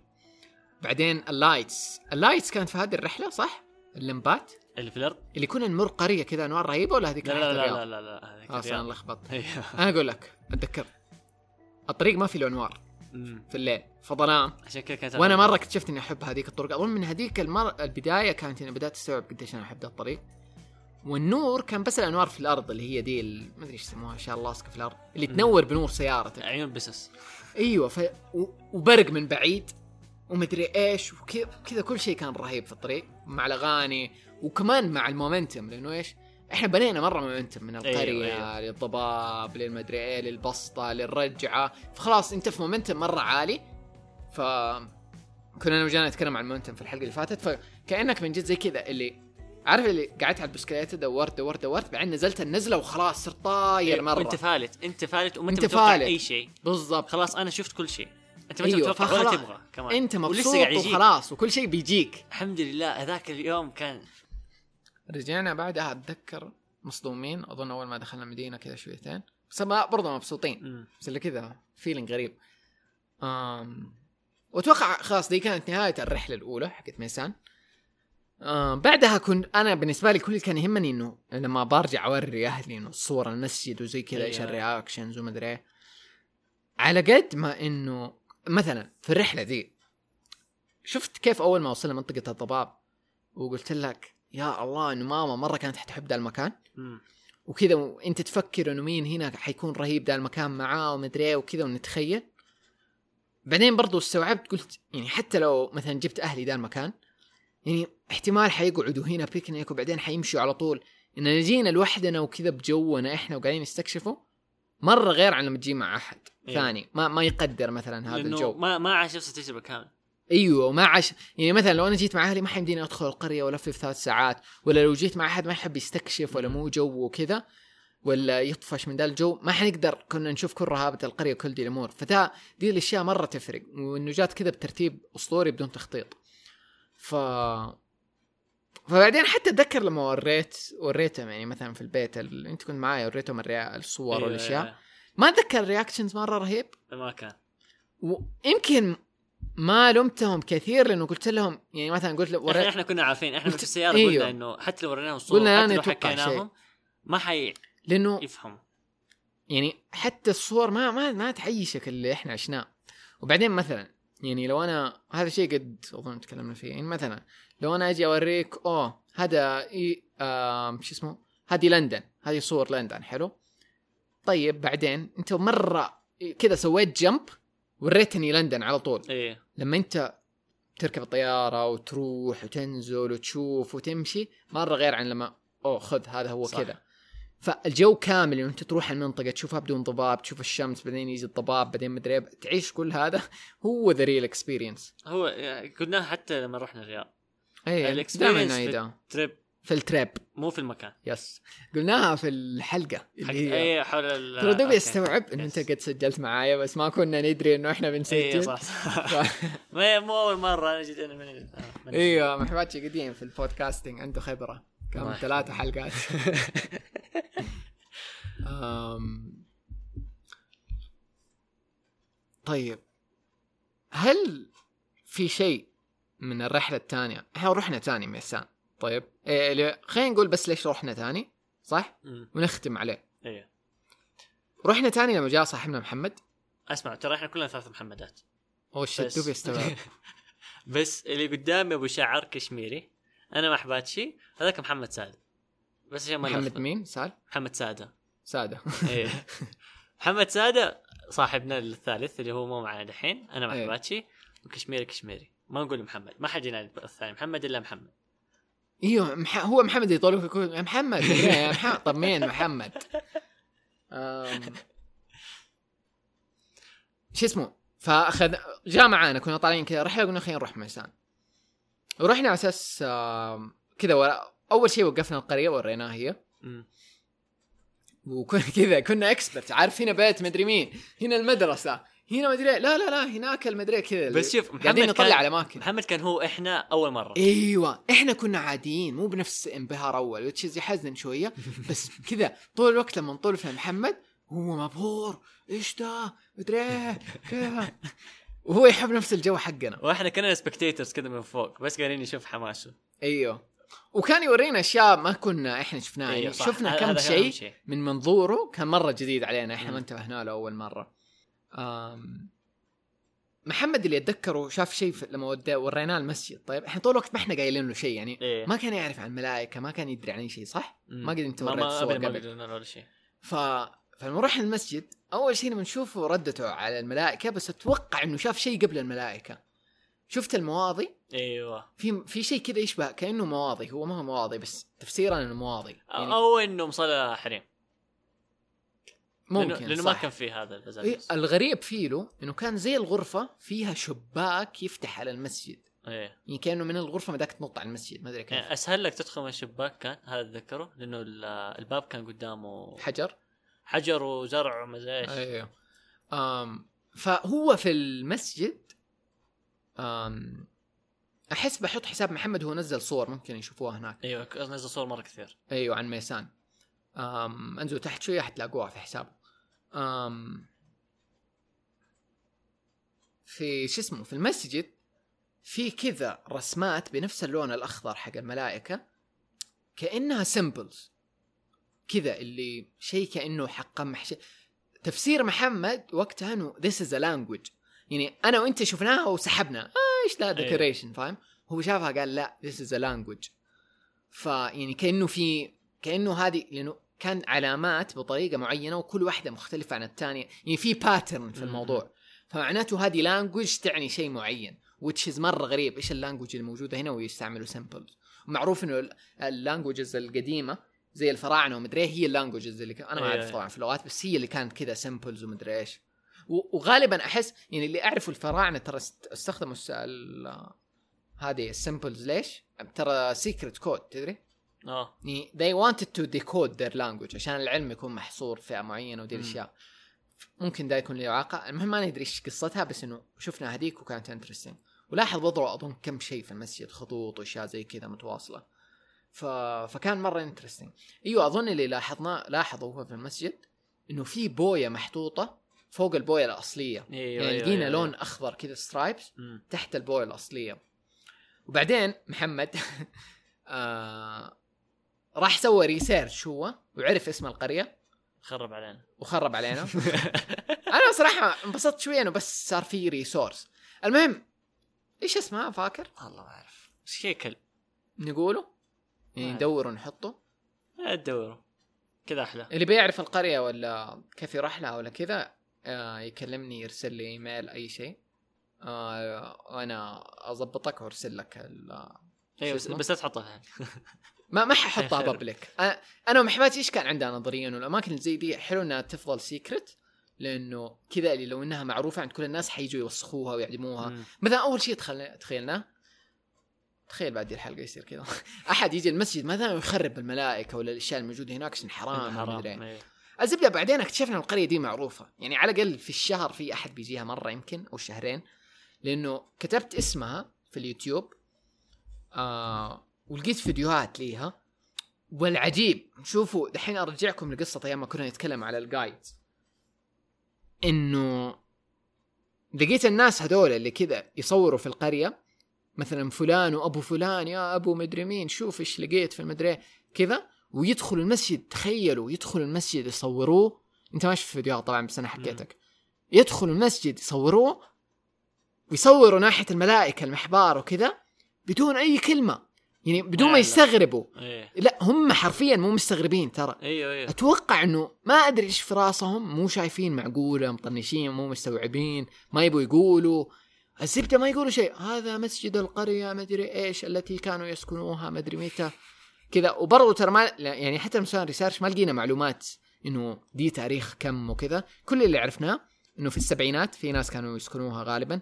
بعدين ال lights ال lights كانت في هذه الرحلة صح؟ اللمبات؟ اللي في الأرض اللي كنا نمر قرية كذا انوار رهيبة ولا هذيك لا لا لا؟ لا لا لا هذيك خلاص أنا الرياض. لخبطت. أيوه. أنا أقول لك اتذكر الطريق ما في له أنوار. في الليل فظلام عشان كذا كانت وأنا مرة اكتشفت إني أحب هذيك الطرق أظن من هذيك المر... البداية كانت إني بدأت أستوعب قديش أنا أحب ذا الطريق والنور كان بس الأنوار في الأرض اللي هي دي ال- ما أدري إيش يسموها أشياء اللاصقة في الأرض اللي. تنور بنور سيارتك عيون بسس أيوه ف... و... وبرق من بعيد ومدري إيش وكذا كذا كل شيء كان رهيب في الطريق مع الأغاني وكمان مع المومنتم لأنه إيش؟ إحنا بنينا مرة momentum من القريه أيوة، أيوة. للضباب للمدري إيه للبسطة للرجعة. فخلاص أنت في momentum مرة عالي. ف كنا أنا وجانا نتكلم عن ال momentum في الحلقة اللي فاتت. فكأنك من جد زي كذا اللي عارف اللي قعدت على البسكليت دورت دورت دورت بعدين نزلت النزلة وخلاص صرت طاير مرة. وأنت فالت أنت فالت وما أنت متوقع فالت. أي شيء. بالضبط. خلاص أنا شفت كل شيء. أنت ما أنت ولا فخلاص. تبغى كمان. أنت مبسوط. وخلاص وكل شيء بيجيك. الحمد لله هذاك اليوم كان رجعنا بعدها أتذكر مصدومين أظن أول ما دخلنا مدينه كذا شويتين. بس برضه مبسوطين. بس اللي كذا feeling غريب. أم وأتوقع خلاص دي كانت نهاية الرحلة الأولى حقت ميسان. أم بعدها كنت أنا بالنسبة لي كل اللي كان يهمني إنه لما برجع أوري أهلي إنه الصور المسجد وزي كذا إيش أيوة. ال reactions ومدري إيه. على قد ما إنه مثلا في الرحلة دي شفت كيف أول ما وصلنا منطقة الضباب وقلت لك يا الله انه ماما مرة كانت حتحب ذا المكان. وكذا وانت تفكر إنه مين هنا حيكون رهيب ذا المكان معاه ومدري إيه وكذا ونتخيل. بعدين برضو استوعبت قلت يعني حتى لو مثلا جبت أهلي ذا المكان يعني احتمال حيقعدوا هنا بيكنيك وبعدين حيمشوا على طول. اننا جينا لوحدنا وكذا بجونا إحنا وقاعدين نستكشفه مرة غير عن لما تجي مع أحد إيه. ثاني. ما ما يقدر مثلا هذا الجو. ما ما عاش نفس التجربة كامل أيوه ما عاش يعني مثلا لو أنا جيت مع أهلي ما حيمديني أدخل القرية والف في ثلاث ساعات ولا لو جيت مع أحد ما يحب يستكشف ولا مو جو وكذا ولا يطفش من ذا الجو ما حنقدر كنا نشوف كل رهابة القرية وكل دي الأمور. فذا دي الأشياء مرة تفرق وإنه جات كذا بترتيب أسطوري بدون تخطيط. ف فبعدين حتى أتذكر لما وريت وريتهم يعني مثلا في البيت ال... أنت كنت معايا وريتهم ال rea... الصور أيوة، والأشياء. أيوة. ما أتذكر ال reactions مرة رهيب. ما كان. ويمكن ما لمتهم كثير لأنه قلت لهم يعني مثلا قلت له إحنا, إحنا كنا عارفين إحنا قلت- في السياره أيوه. قلنا إنه حتى لو وريناهم الصور قلنا حتى لو حكيناهم ما حيفهموا لأنه يفهم. يعني حتى الصور ما ما ما تعيشك اللي إحنا عشناه. وبعدين مثلا يعني لو أنا هذا شيء قد أظن تكلمنا فيه. يعني مثلا لو أنا أجي أوريك أوه هذا I am شو اسمه؟ هذه لندن هذه صور لندن حلو؟ طيب بعدين أنت مرة كذا سويت جمب وريتني لندن على طول. إيه. لما انت تركب الطيارة وتروح وتنزل وتشوف وتمشي مرة غير عن لما أوه خذ هذا هو. كذا. فالجو كامل انت تروح المنطقة تشوفها بدون ضباب تشوف الشمس بعدين يجي الضباب بعدين مدري إيه، تعيش كل هذا. هو ذا real experience هو قلناها حتى لما رحنا الرياض. اي دائما trip في ال trip مو في المكان. yes قلناها في الحلقة حق اللي هي. اي حول ال ترى دوبي. استوعب انه أنت yes. قد سجلت معايا بس ما كنا ندري إنه إحنا اي بنسجل صح صح. ف... ما مو أول مرة أنا جيت أنا من أيوه محباتي قديم في ال podcasting عنده خبرة. الله ثلاثة حلقات. أم... طيب. هل في شيء من الرحلة الثانية؟ إحنا رحنا ثاني ميسان. طيب. إيه خلينا نقول بس ليش رحنا ثاني صح؟ مم. ونختم عليه. إيه. رحنا ثاني لما جاء صاحبنا محمد. أسمع ترى إحنا كلنا ثلاث محمدات. أو شيت بس. دوبي استوعب بس اللي قدامي أبو شعر كشميري. أنا ما حباتشي هذاك محمد سعد. بس عشان ما محمد. مين؟ سال محمد ساده سادة إيه. محمد ساده صاحبنا الثالث اللي هو مو معنا دحين أنا إيه. محباتشي وكشميري كشميري. ما نقول محمد. ما حد ينادي الثاني محمد إلا محمد. إيوه مح... هو محمد يقول يا محمد يا محمد طب مين محمد؟ أم... شو اسمه؟ فاخذ جاء معانا كنا طالعين كذا رحله قلنا خلينا نروح ميسان ورحنا على أساس كذا ورا... أول شيء وقفنا القرية وريناها هي. وكنا كذا كنا expert عارف هنا بيت مدري مين هنا المدرسة هنا مدري إيه. لا لا لا هناك المدري كذا. بس شوف محمد قاعدين نطلع على اماكن محمد كان هو إحنا أول مرة. أيوه إحنا كنا عاديين مو بنفس انبهار أول وتشيز يحزن شوية. بس كذا طول الوقت لما نطول في محمد هو مبهور. إيش ده؟ مدري إيه كذا. وهو يحب نفس الجو حقنا. وإحنا كنا spectators كذا من فوق بس قاعدين نشوف حماسه. أيوه. وكان يورينا أشياء ما كنا إحنا شفناها. أيوة يعني. شفنا كم شيء. من منظوره كان مرة جديد علينا. إحنا. ما انتبهنا له أول مرة. محمد اللي أتذكره شاف شيء لما وريناه المسجد. طيب إحنا طول الوقت ما إحنا قايلين له شيء يعني إيه. ما كان يعرف عن الملائكة ما كان يدري عن أي شيء صح؟ مم. ما قد أنت ما وريت ما صور ابدا ما قبل. قلنا ولا شيء. ف فلما رحنا المسجد أول شيء لما نشوفه ردته على الملائكة بس أتوقع إنه شاف شيء قبل الملائكة. شفت المواضي؟ أيوه. في في شيء كذا يشبه كأنه مواضي هو ما هو مواضي بس تفسيرا إنه مواضي. أو, يعني أو إنه مصلى حريم. ممكن لأنه, لأنه ما. كان فيه هذا إيه البزاز الغريب فيه له إنه كان زي الغرفة فيها شباك يفتح على المسجد. إيه. يعني كأنه من الغرفة مداك تنط على المسجد ما أدري كيف. يعني أسهل لك تدخل من الشباك كان هذا اتذكره لأنه ال- الباب كان قدامه حجر. حجر وزرع وما إيش. أيوه أم فهو في المسجد أم أحس بحط حساب محمد هو نزل صور ممكن يشوفوها هناك. أيوه نزل صور مرة كثير. أيوه عن ميسان. أم انزلوا تحت شوية حتلاقوها في حسابه. أم في شو اسمه في المسجد في كذا رسمات بنفس اللون الأخضر حق الملائكة كأنها سيمبلز كذا اللي شيء كأنه حق قمح شيء تفسير محمد وقتها إنه is a language. يعني أنا وأنت شفناها وسحبنا. آه إيش ذا. decoration فاهم؟ هو شافها قال لا is a language. فيعني كأنه في كأنه هذه لأنه كان علامات بطريقة معينة وكل واحدة مختلفة عن الثانية يعني في pattern في. الموضوع فمعناته هذه language تعني شيء معين is مرة غريب إيش ال language الموجودة هنا ويستعملوا symbols ومعروف إنه ال languages القديمة زي الفراعنة ومدري إيه هي ال languages اللي كان أنا ما أعرف. طبعا في اللغات بس هي اللي كانت كذا symbols ومدري إيش وغالبا أحس يعني اللي أعرفه الفراعنة ترى است- استخدموا هذه ال symbols ليش؟ ترى secret code تدري؟ آه. يعني they wanted to decode their language عشان العلم يكون محصور فئة معينة ودي. الأشياء. ممكن ده يكون له علاقة المهم ما ندري إيش قصتها بس إنه شفنا هذيك وكانت interesting ولاحظ برضو أظن كم شيء في المسجد خطوط وأشياء زي كذا متواصلة. ف... فكان مرة interesting أيوه أظن اللي لاحظناه لاحظوا هو في المسجد إنه في بوية محطوطة فوق البوية الأصلية. أيوه يعني أيوة، لقينا أيوة، لون أيوة. أخضر كذا stripes. تحت البوية الأصلية. وبعدين محمد آه راح سوى research هو وعرف اسم القرية. خرب علينا. وخرب علينا. أنا صراحة انبسطت شوية إنه بس صار في resource المهم إيش اسمها فاكر؟ والله ما أعرف. شيء كلب نقوله. يعني ما ندور ونحطه. لا تدوروا كذا أحلى. اللي بيعرف القرية ولا كيف يروح لها ولا كذا آه يكلمني يرسل لي ايميل أي شيء. آه وأنا أضبطك وأرسل لك ال- أيوه؟ بس لا تحطها. ما ما ححطها. بابليك أنا ومحمد إيش كان عندنا نظريا انه الاماكن اللي زي دي؟ حلو إنها تفضل سيكرت لأنه كذا اللي لو إنها معروفة عند كل الناس حيجوا يوسخوها ويعدموها. مم. مثلا أول شيء تخيل تخيلنا. تخيل بعد الحلقة يصير كذا. أحد يجي المسجد مثلا ويخرب الملائكة ولا الأشياء الموجودة هناك عشان حرام حرام إيه. الزبدة بعدين اكتشفنا القرية دي معروفة. يعني على الأقل في الشهر في أحد بيجيها مرة يمكن أو شهرين. لأنه كتبت اسمها في اليوتيوب آه ولقيت فيديوهات ليها والعجيب شوفوا دحين أرجعكم لقصة أيام ما كنا نتكلم على الجايد. إنه لقيت الناس هذول اللي كذا يصوروا في القرية مثلا فلان وأبو فلان يا أبو مدري مين شوف إيش لقيت في المدري إيه، كذا ويدخلوا المسجد تخيلوا يدخلوا المسجد يصوروه. أنت ما شفت فيديوهات طبعا بس أنا حكيتك. يدخلوا المسجد يصوروه ويصوروا ناحية الملائكة المحبار وكذا بدون أي كلمة. يعني بدون ما. يستغربوا. إيه. لا هم حرفيا مو مستغربين ترى. أيوه أيوه. أتوقع إنه ما أدري إيش في راسهم مو شايفين معقولة مطنشين مو مستوعبين ما يبوا يقولوا. الزبدة ما يقولوا شيء. هذا مسجد القرية ما أدري إيش التي كانوا يسكنوها ما أدري متى. كذا. وبرضه ترى ما يعني حتى لما سوينا ريسيرش ما لقينا معلومات إنه دي تاريخ كم وكذا. كل اللي عرفناه إنه في السبعينات في ناس كانوا يسكنوها غالبا.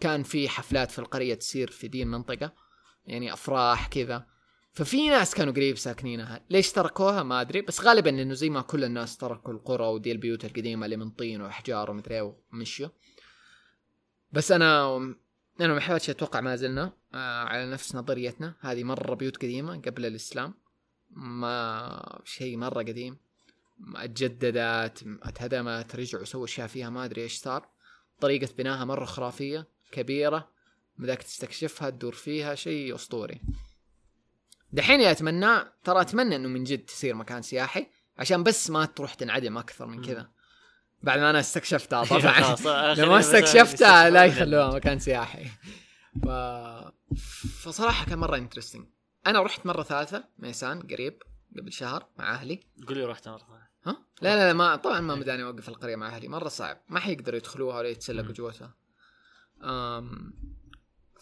كان في حفلات في القرية تصير في دي المنطقة. يعني أفراح كذا. ففي ناس كانوا قريب ساكنينها ليش تركوها؟ ما أدري. بس غالبا إنه زي ما كل الناس تركوا القرى ودي البيوت القديمة اللي من طين وأحجار ومدري ومشيوا. بس أنا أنا ومحمد أتوقع ما زلنا آه على نفس نظريتنا. هذه مرة بيوت قديمة قبل الإسلام. ما شيء مرة قديم. ما اتجددت اتهدمت رجعوا سووا أشياء فيها ما أدري إيش صار. طريقة بناها مرة خرافية كبيرة. بدك تستكشفها تدور فيها شيء أسطوري. دحين يا أتمنى ترى أتمنى إنه من جد تصير مكان سياحي عشان بس ما تروح تنعدم أكثر من. كذا. بعد ما أنا استكشفتها طبعا. لما مثلاً استكشفتها لا يخلوها مكان سياحي. ف... فصراحة كان مرة انترستنج أنا رحت مرة ثالثة ميسان قريب قبل شهر مع أهلي. قول لي رحت مرة ثانية. ها؟ لا لا, لا ما طبعا ما مداني اوقف القرية مع أهلي. مرة صعب. ما حيقدروا يدخلوها ولا يتسلقوا. جوتها أم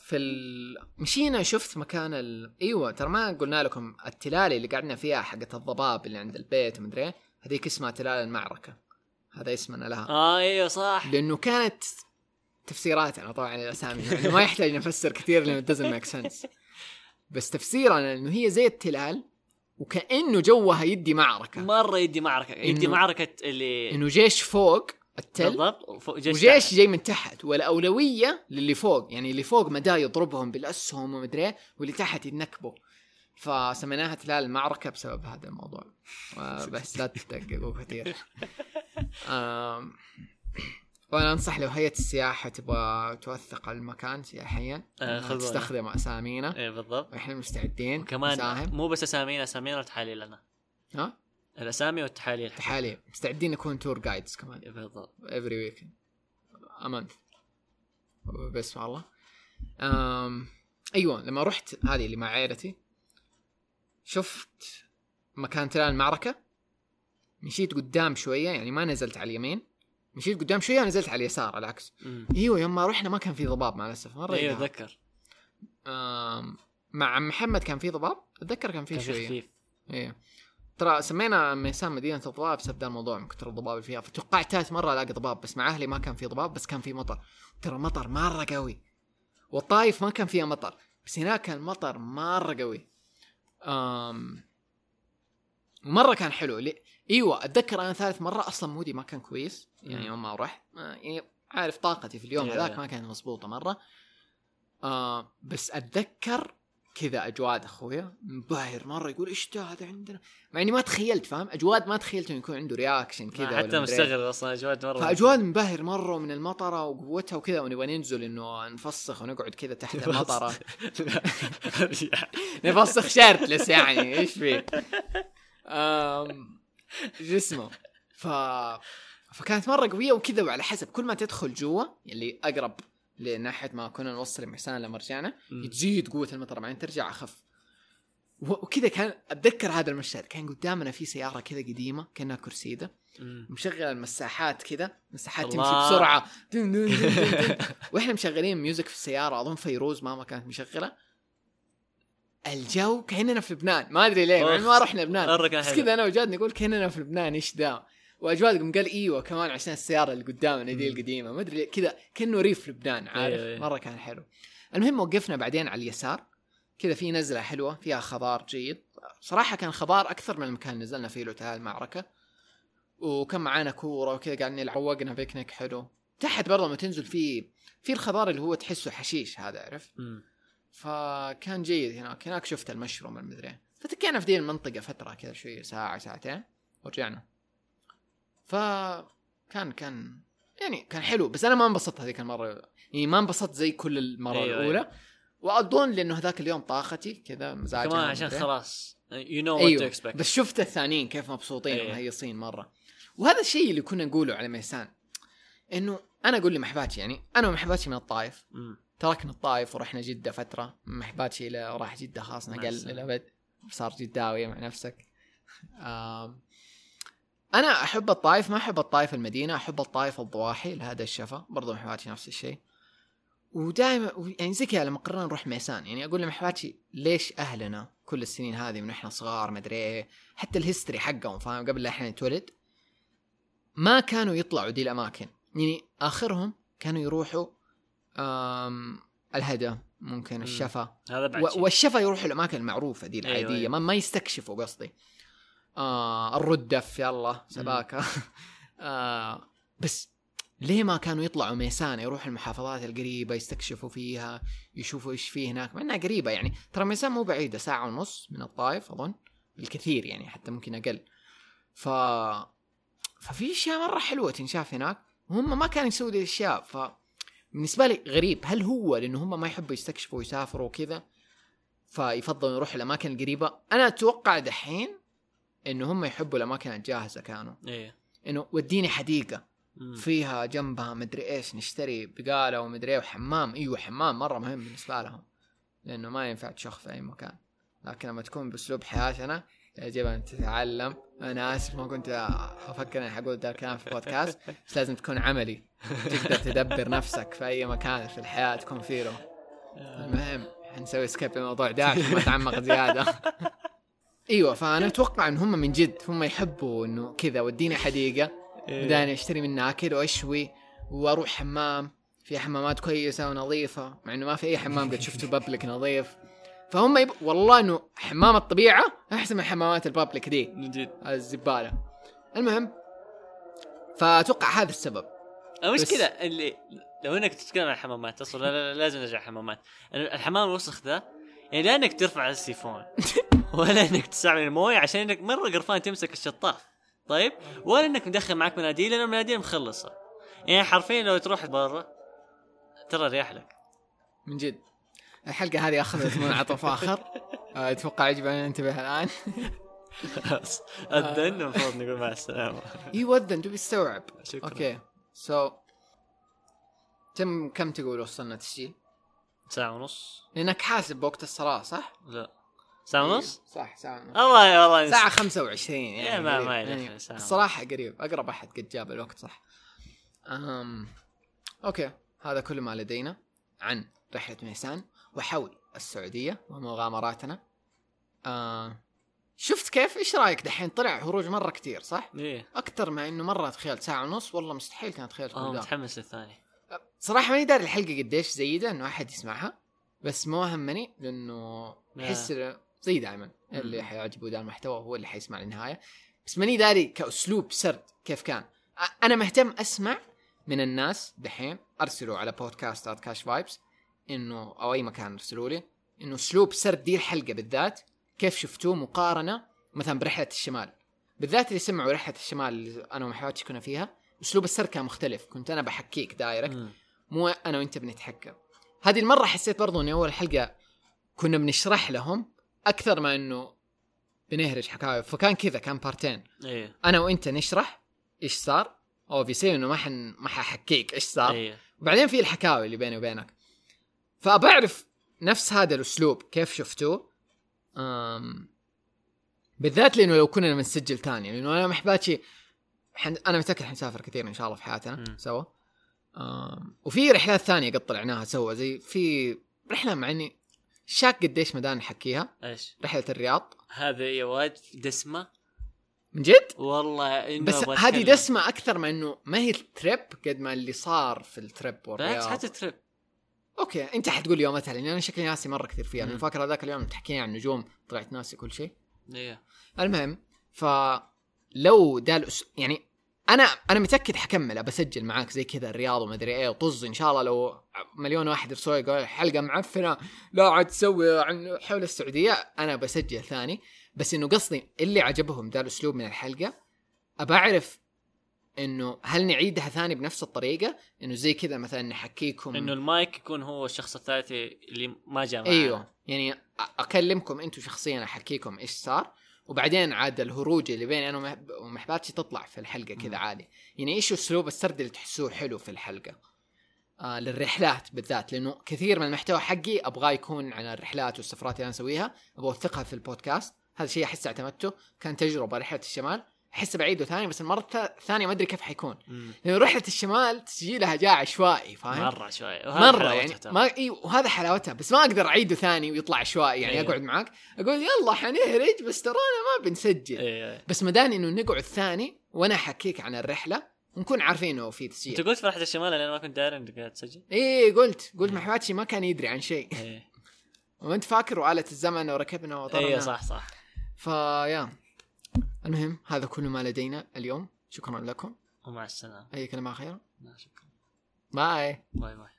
في ال... مشينا شفت مكان ال... إيوه ترى ما قلنا لكم التلالي اللي قعدنا فيها حقت الضباب اللي عند البيت ومدري إيه، هذيك اسمها تلال المعركة. هذا اسمنا لها. آه إيوه صح. لأنه كانت تفسيراتنا طبعا الاسامي يعني ما يحتاج نفسر كثير لأنه doesn't make sense. بس تفسيرنا إنه هي زي التلال وكأنه جوها يدي معركة. مرة يدي معركة. يدي معركة اللي إنه جيش فوق التل؟ بالضبط. وجيش. جاي من تحت والأولوية للي فوق. يعني اللي فوق مدى يضربهم بالأسهم ومدري إيه، واللي تحت ينكبوا فسميناها تلال المعركة بسبب هذا الموضوع. بس لا تدققوا كثير. وأنا أنصح لو هيئة السياحة تبغى توثق المكان سياحيا آه،. تستخدم أسامينا. إيه بالضبط. وإحنا مستعدين نساهم. مو بس أسامينا أسامينا وتحاليلنا ها؟ الأسامي والتحاليل تحاليل. مستعدين نكون تور جايدز كمان. إيه بالضبط. Weekend. A month. بس والله. أم... أيوه لما رحت هذه اللي مع عائلتي شفت مكان تلال المعركة مشيت قدام شوية يعني ما نزلت على اليمين. مشيت قدام شوية نزلت على اليسار العكس. أيوه يوم ما رحنا ما كان في ضباب مع الأسف مرة أيوه. أتذكر. أم... مع محمد كان في ضباب أتذكر كان في شوية. خفيف. إيه. ترى سمينا ميسان مدينة الضباب بسبب ذا الموضوع من كثر الضباب اللي فيها. فتوقعت ثالث مرة الاقي ضباب بس مع أهلي ما كان في ضباب بس كان في مطر. ترى مطر مرة قوي. والطايف ما كان فيها مطر بس هناك كان مطر مرة قوي. أم مرة كان حلو. لي... إيوه أتذكر أنا ثالث مرة أصلا mood ي ما كان كويس. يعني. يوم ما رحت آه، يعني عارف طاقتي في اليوم. هذاك ما كانت مضبوطة مرة. آه بس أتذكر كذا أجواد أخويا. منبهر مرة يقول إيش ده هذا عندنا؟ مع إني ما تخيلت فاهم؟ أجواد ما تخيلت إنه يكون عنده reaction كذا حتى. مستغرب أصلا أجواد مرة. فأجواد منبهر مرة من المطرة وقوتها وكذا ونبغى ننزل إنه نفسخ ونقعد كذا تحت المطرة. نفسخ شيرتلس يعني إيش فيه؟ أم... جسمه ف فكانت مرة قوية وكذا وعلى حسب كل ما تدخل جوا اللي أقرب لناحية ما كنا نوصل لمحسان لما رجعنا. تزيد قوة المطر بعدين ترجع أخف وكذا كان أتذكر هذا المشهد كان قدامنا في سيارة كذا قديمة كأنها كرسيدة أمم. مشغل المساحات كذا مساحات. تمشي بسرعة دن دن دن دن دن. وإحنا مشغلين music في السيارة أظن فيروز ماما كانت مشغلة الجو كأننا في لبنان ما أدري ليه مع ما رحنا لبنان بس. كذا أنا وجاد نقول كأننا في لبنان إيش ذا وجاد قام قال إيوه كمان عشان السيارة اللي قدامنا دي. القديمة. ما أدري كذا كأنه ريف لبنان عارف؟ أيوة،. مرة كان حلو. المهم وقفنا بعدين على اليسار. كذا في نزلة حلوة فيها خضار جيد. صراحة كان خضار أكثر من المكان اللي نزلنا فيه له المعركه وكان معانا كورة وكذا قاعدين نلعب وقنا بيكنيك حلو. تحت برضه لما تنزل في في الخضار اللي هو تحسه حشيش هذا عرفت. فكان جيد هناك. هناك شفت المشروم المدري. فتكينا في دي المنطقة فترة كذا شوية ساعة ساعتين ورجعنا. فكان كان يعني كان حلو. بس أنا ما انبسطت هذيك المرة. يعني ما انبسطت زي كل المرة أيوة، الأولى. أيوة. وأظن لأنه هذاك اليوم طاقتي كذا مزاجي كمان عشان خلاص you know what to expect بس شفت الثانيين كيف مبسوطين أيوة. ومهيصين مرة. وهذا الشيء اللي كنا نقوله على ميسان. إنه أنا أقول لمحواتي يعني أنا ومحواتي من الطائف. تركنا الطائف ورحنا جدة فترة. محواتي راح جدة خلاص نقل. للأبد صار جداوي مع نفسك. آم، أنا أحب الطائف ما أحب الطائف المدينة أحب الطائف الضواحي لهذا الشفا برضو محواتي نفس الشيء. ودائما يعني زي كذا لما قررنا نروح ميسان يعني أقول لمحباتي ليش أهلنا كل السنين هذه من إحنا صغار مدري إيه حتى الهيستوري حقهم فاهم؟ قبل لا إحنا نتولد ما كانوا يطلعوا دي الأماكن. يعني آخرهم كانوا يروحوا الهدى ممكن الشفا. هذا بعد. والشفا يروحوا الأماكن المعروفة دي أيوة، العادية أيوة. ما, ما يستكشفوا قصدي. آه الردف يلا سباكه آه بس ليه ما كانوا يطلعوا ميسان يروحوا المحافظات القريبة يستكشفوا فيها يشوفوا إيش فيه هناك؟ مع إنها قريبة يعني. ترى ميسان مو بعيدة ساعة ونص من الطائف أظن. بالكثير يعني حتى ممكن أقل. ف ففي أشياء مرة حلوة تنشاف هناك. وهم ما كانوا يسووا دي الأشياء. ف بالنسبة لي غريب هل هو لأنه هم ما يحبوا يستكشفوا ويسافروا وكذا فيفضلوا يروحوا الأماكن القريبة؟ أنا أتوقع دحين انه هم يحبوا الأماكن الجاهزة كانوا. إيه. إنه وديني حديقة. مم. فيها جنبها مدري إيش نشتري بقالة ومدري إيه وحمام. إيوه حمام مرة مهم بالنسبة لهم. لأنه ما ينفع تشخ في أي مكان. لكن لما تكون بأسلوب حياتنا يجب أن تتعلم. أنا آسف ما كنت أفكر إني حقول ذا الكلام في البودكاست بس لازم تكون عملي. تقدر تدبر نفسك في أي مكان في الحياة تكون فيه له. المهم حنسوي سكيب الموضوع ده عشان ما اتعمق زيادة. إيوه فأنا أتوقع إن هم من جد هم يحبوا إنه كذا وديني حديقة إيه. أشتري منها أكل وأشوي وأروح حمام. في حمامات كويسة ونظيفة مع إنه ما في أي حمام قد شفته بابليك نظيف. فهم يب... والله إنه حمام الطبيعة أحسن من حمامات البابليك دي. من جد. الزبالة. المهم فأتوقع هذا السبب. المشكلة اللي لو إنك تتكلم عن الحمامات أصلا لا لا لا لازم نرجع حمامات الحمام الوسخ ذا يعني لا إنك ترفع السيفون ولا إنك تستعمل الموية عشان إنك مرة قرفان تمسك الشطاف طيب؟ ولا إنك مدخل معك مناديل لأن المناديل مخلصة. يعني حرفيا لو تروح برا ترى ريح لك. من جد. الحلقة هذه أخذت منعطف آخر. آه، أتوقع يجب أن ننتبه الآن. أذن المفروض نقول مع السلامة. إيوه أذن تبي تستوعب. okay. So كم كم تقول وصلنا تسجيل؟ ساعة ونص. لأنك حاسب بوقت الصلاة صح؟ لا. ساعة ونص؟ صح ساعة ونص. الله والله ساعة 25 يعني ما- قريب. ما يدخل يعني ساعة. الصراحة قريب أقرب أحد قد جاب الوقت صح. أم... okay هذا كل ما لدينا عن رحلة ميسان وحول السعودية ومغامراتنا آه... شفت كيف؟ إيش رأيك؟ دحين طلع هروج مرة كتير صح؟ إيه. أكثر مع إنه مرة تخيل ساعة ونص والله مستحيل كانت تخيل كل ده متحمس للثاني صراحة ماني داري الحلقة قديش زيدة إنه أحد يسمعها بس ما همني لأنه أحس إنه زي دائما اللي. حيعجبه ذا المحتوى هو اللي حيسمع للنهاية. بس ماني داري كأسلوب سرد كيف كان. أنا مهتم أسمع من الناس دحين أرسلوا على بودكاست كاش فايبس إنه أو أي مكان أرسلوا لي إنه أسلوب سرد دي الحلقة بالذات كيف شفتوه مقارنة مثلا برحلة الشمال. بالذات اللي سمعوا رحلة الشمال اللي أنا ومحواتي كنا فيها أسلوب السرد كان مختلف. كنت أنا بحكيك direct. مو أنا وأنت بنتحكى. هذه المرة حسيت برضو إني أول حلقة كنا بنشرح لهم أكثر ما إنه بنهرج حكاوي فكان كذا كان بارتين. إيه. أنا وأنت نشرح إيش صار obviously إنه ما حن ما ححكيك إيش صار. إيه. وبعدين في الحكاوي اللي بيني وبينك. فبعرف نفس هذا الأسلوب كيف شفتوه. أم بالذات لإنه لو كنا بنسجل ثاني لإنه أنا محباتي حن... أنا متأكد حنسافر كثير إن شاء الله في حياتنا مم. سوا. وفي رحلات ثانية قد طلعناها سوا زي في رحلة مع إني شاك قديش مدان نحكيها إيش؟ رحلة الرياض. هذا يا واد دسمة. من جد؟ والله إنه بس هذه. دسمة أكثر ما إنه ما هي التريب قد ما اللي صار في ال trip والرياض. حتى trip okay أنت حتقول لي مثلا لأن أنا شكلي ناسي مرة كثير فيها. لأنه فاكر هذاك اليوم تحكينا عن نجوم طلعت ناسي كل شيء. إيه. المهم فلو ده الأس... يعني أنا أنا متأكد حكملها بسجل معاك زي كذا الرياض ومدري إيه وطز إن شاء الله لو مليون واحد يرسل يقول حلقة معفنة لا عاد تسوي عن حول السعودية أنا بسجل ثاني. بس إنه قصدي اللي عجبهم ذا الأسلوب من الحلقة أبى أعرف إنه هل نعيدها ثاني بنفس الطريقة؟ إنه زي كذا مثلا نحكيكم إنه المايك يكون هو الشخص الثالث اللي ما جاء معنا أيوه يعني أكلمكم أنتم شخصيا أحكيكم إيش صار. وبعدين عاد الهروج اللي بيني أنا ومحب- ومحباتي تطلع في الحلقة كذا. عادي. يعني إيش أسلوب السرد اللي تحسوه حلو في الحلقة؟ آه للرحلات بالذات لأنه كثير من المحتوى حقي أبغاه يكون عن الرحلات والسفرات اللي أنا أسويها أبغى اوثقها في البودكاست. هذا الشيء أحس اعتمدته. كان تجربة رحلة الشمال. أحس بعيده ثاني بس المرة الث- الثانية ما أدري كيف حيكون. لأنه رحلة الشمال تسجيلها جاء عشوائي فاهم؟ مرة شوي وهذا مرة يعني. ما إي وهذا حلاوتها. بس ما أقدر اعيده ثاني ويطلع عشوائي يعني أيوه. أقعد معاك. أقول يلا حنهرج بس ترانا ما بنسجل. إيه إيه. بس مداني إنه نقعد ثاني وأنا أحكيك عن الرحلة ونكون عارفين إنه في أنت تسجيل قلت في رحلة الشمال لأن ما كنت داري إنك قاعد تسجل؟ إيه قلت قلت محواتشي ما كان يدري عن شيء. إيه. وأنت فاكر وآلة الزمن وركبنا وطرنا. إيه صح صح. ف yeah. المهم هذا كل ما لدينا اليوم. شكرا لكم. ومع السلامة. اي كلمه اخيره لا شكرا. bye. bye bye.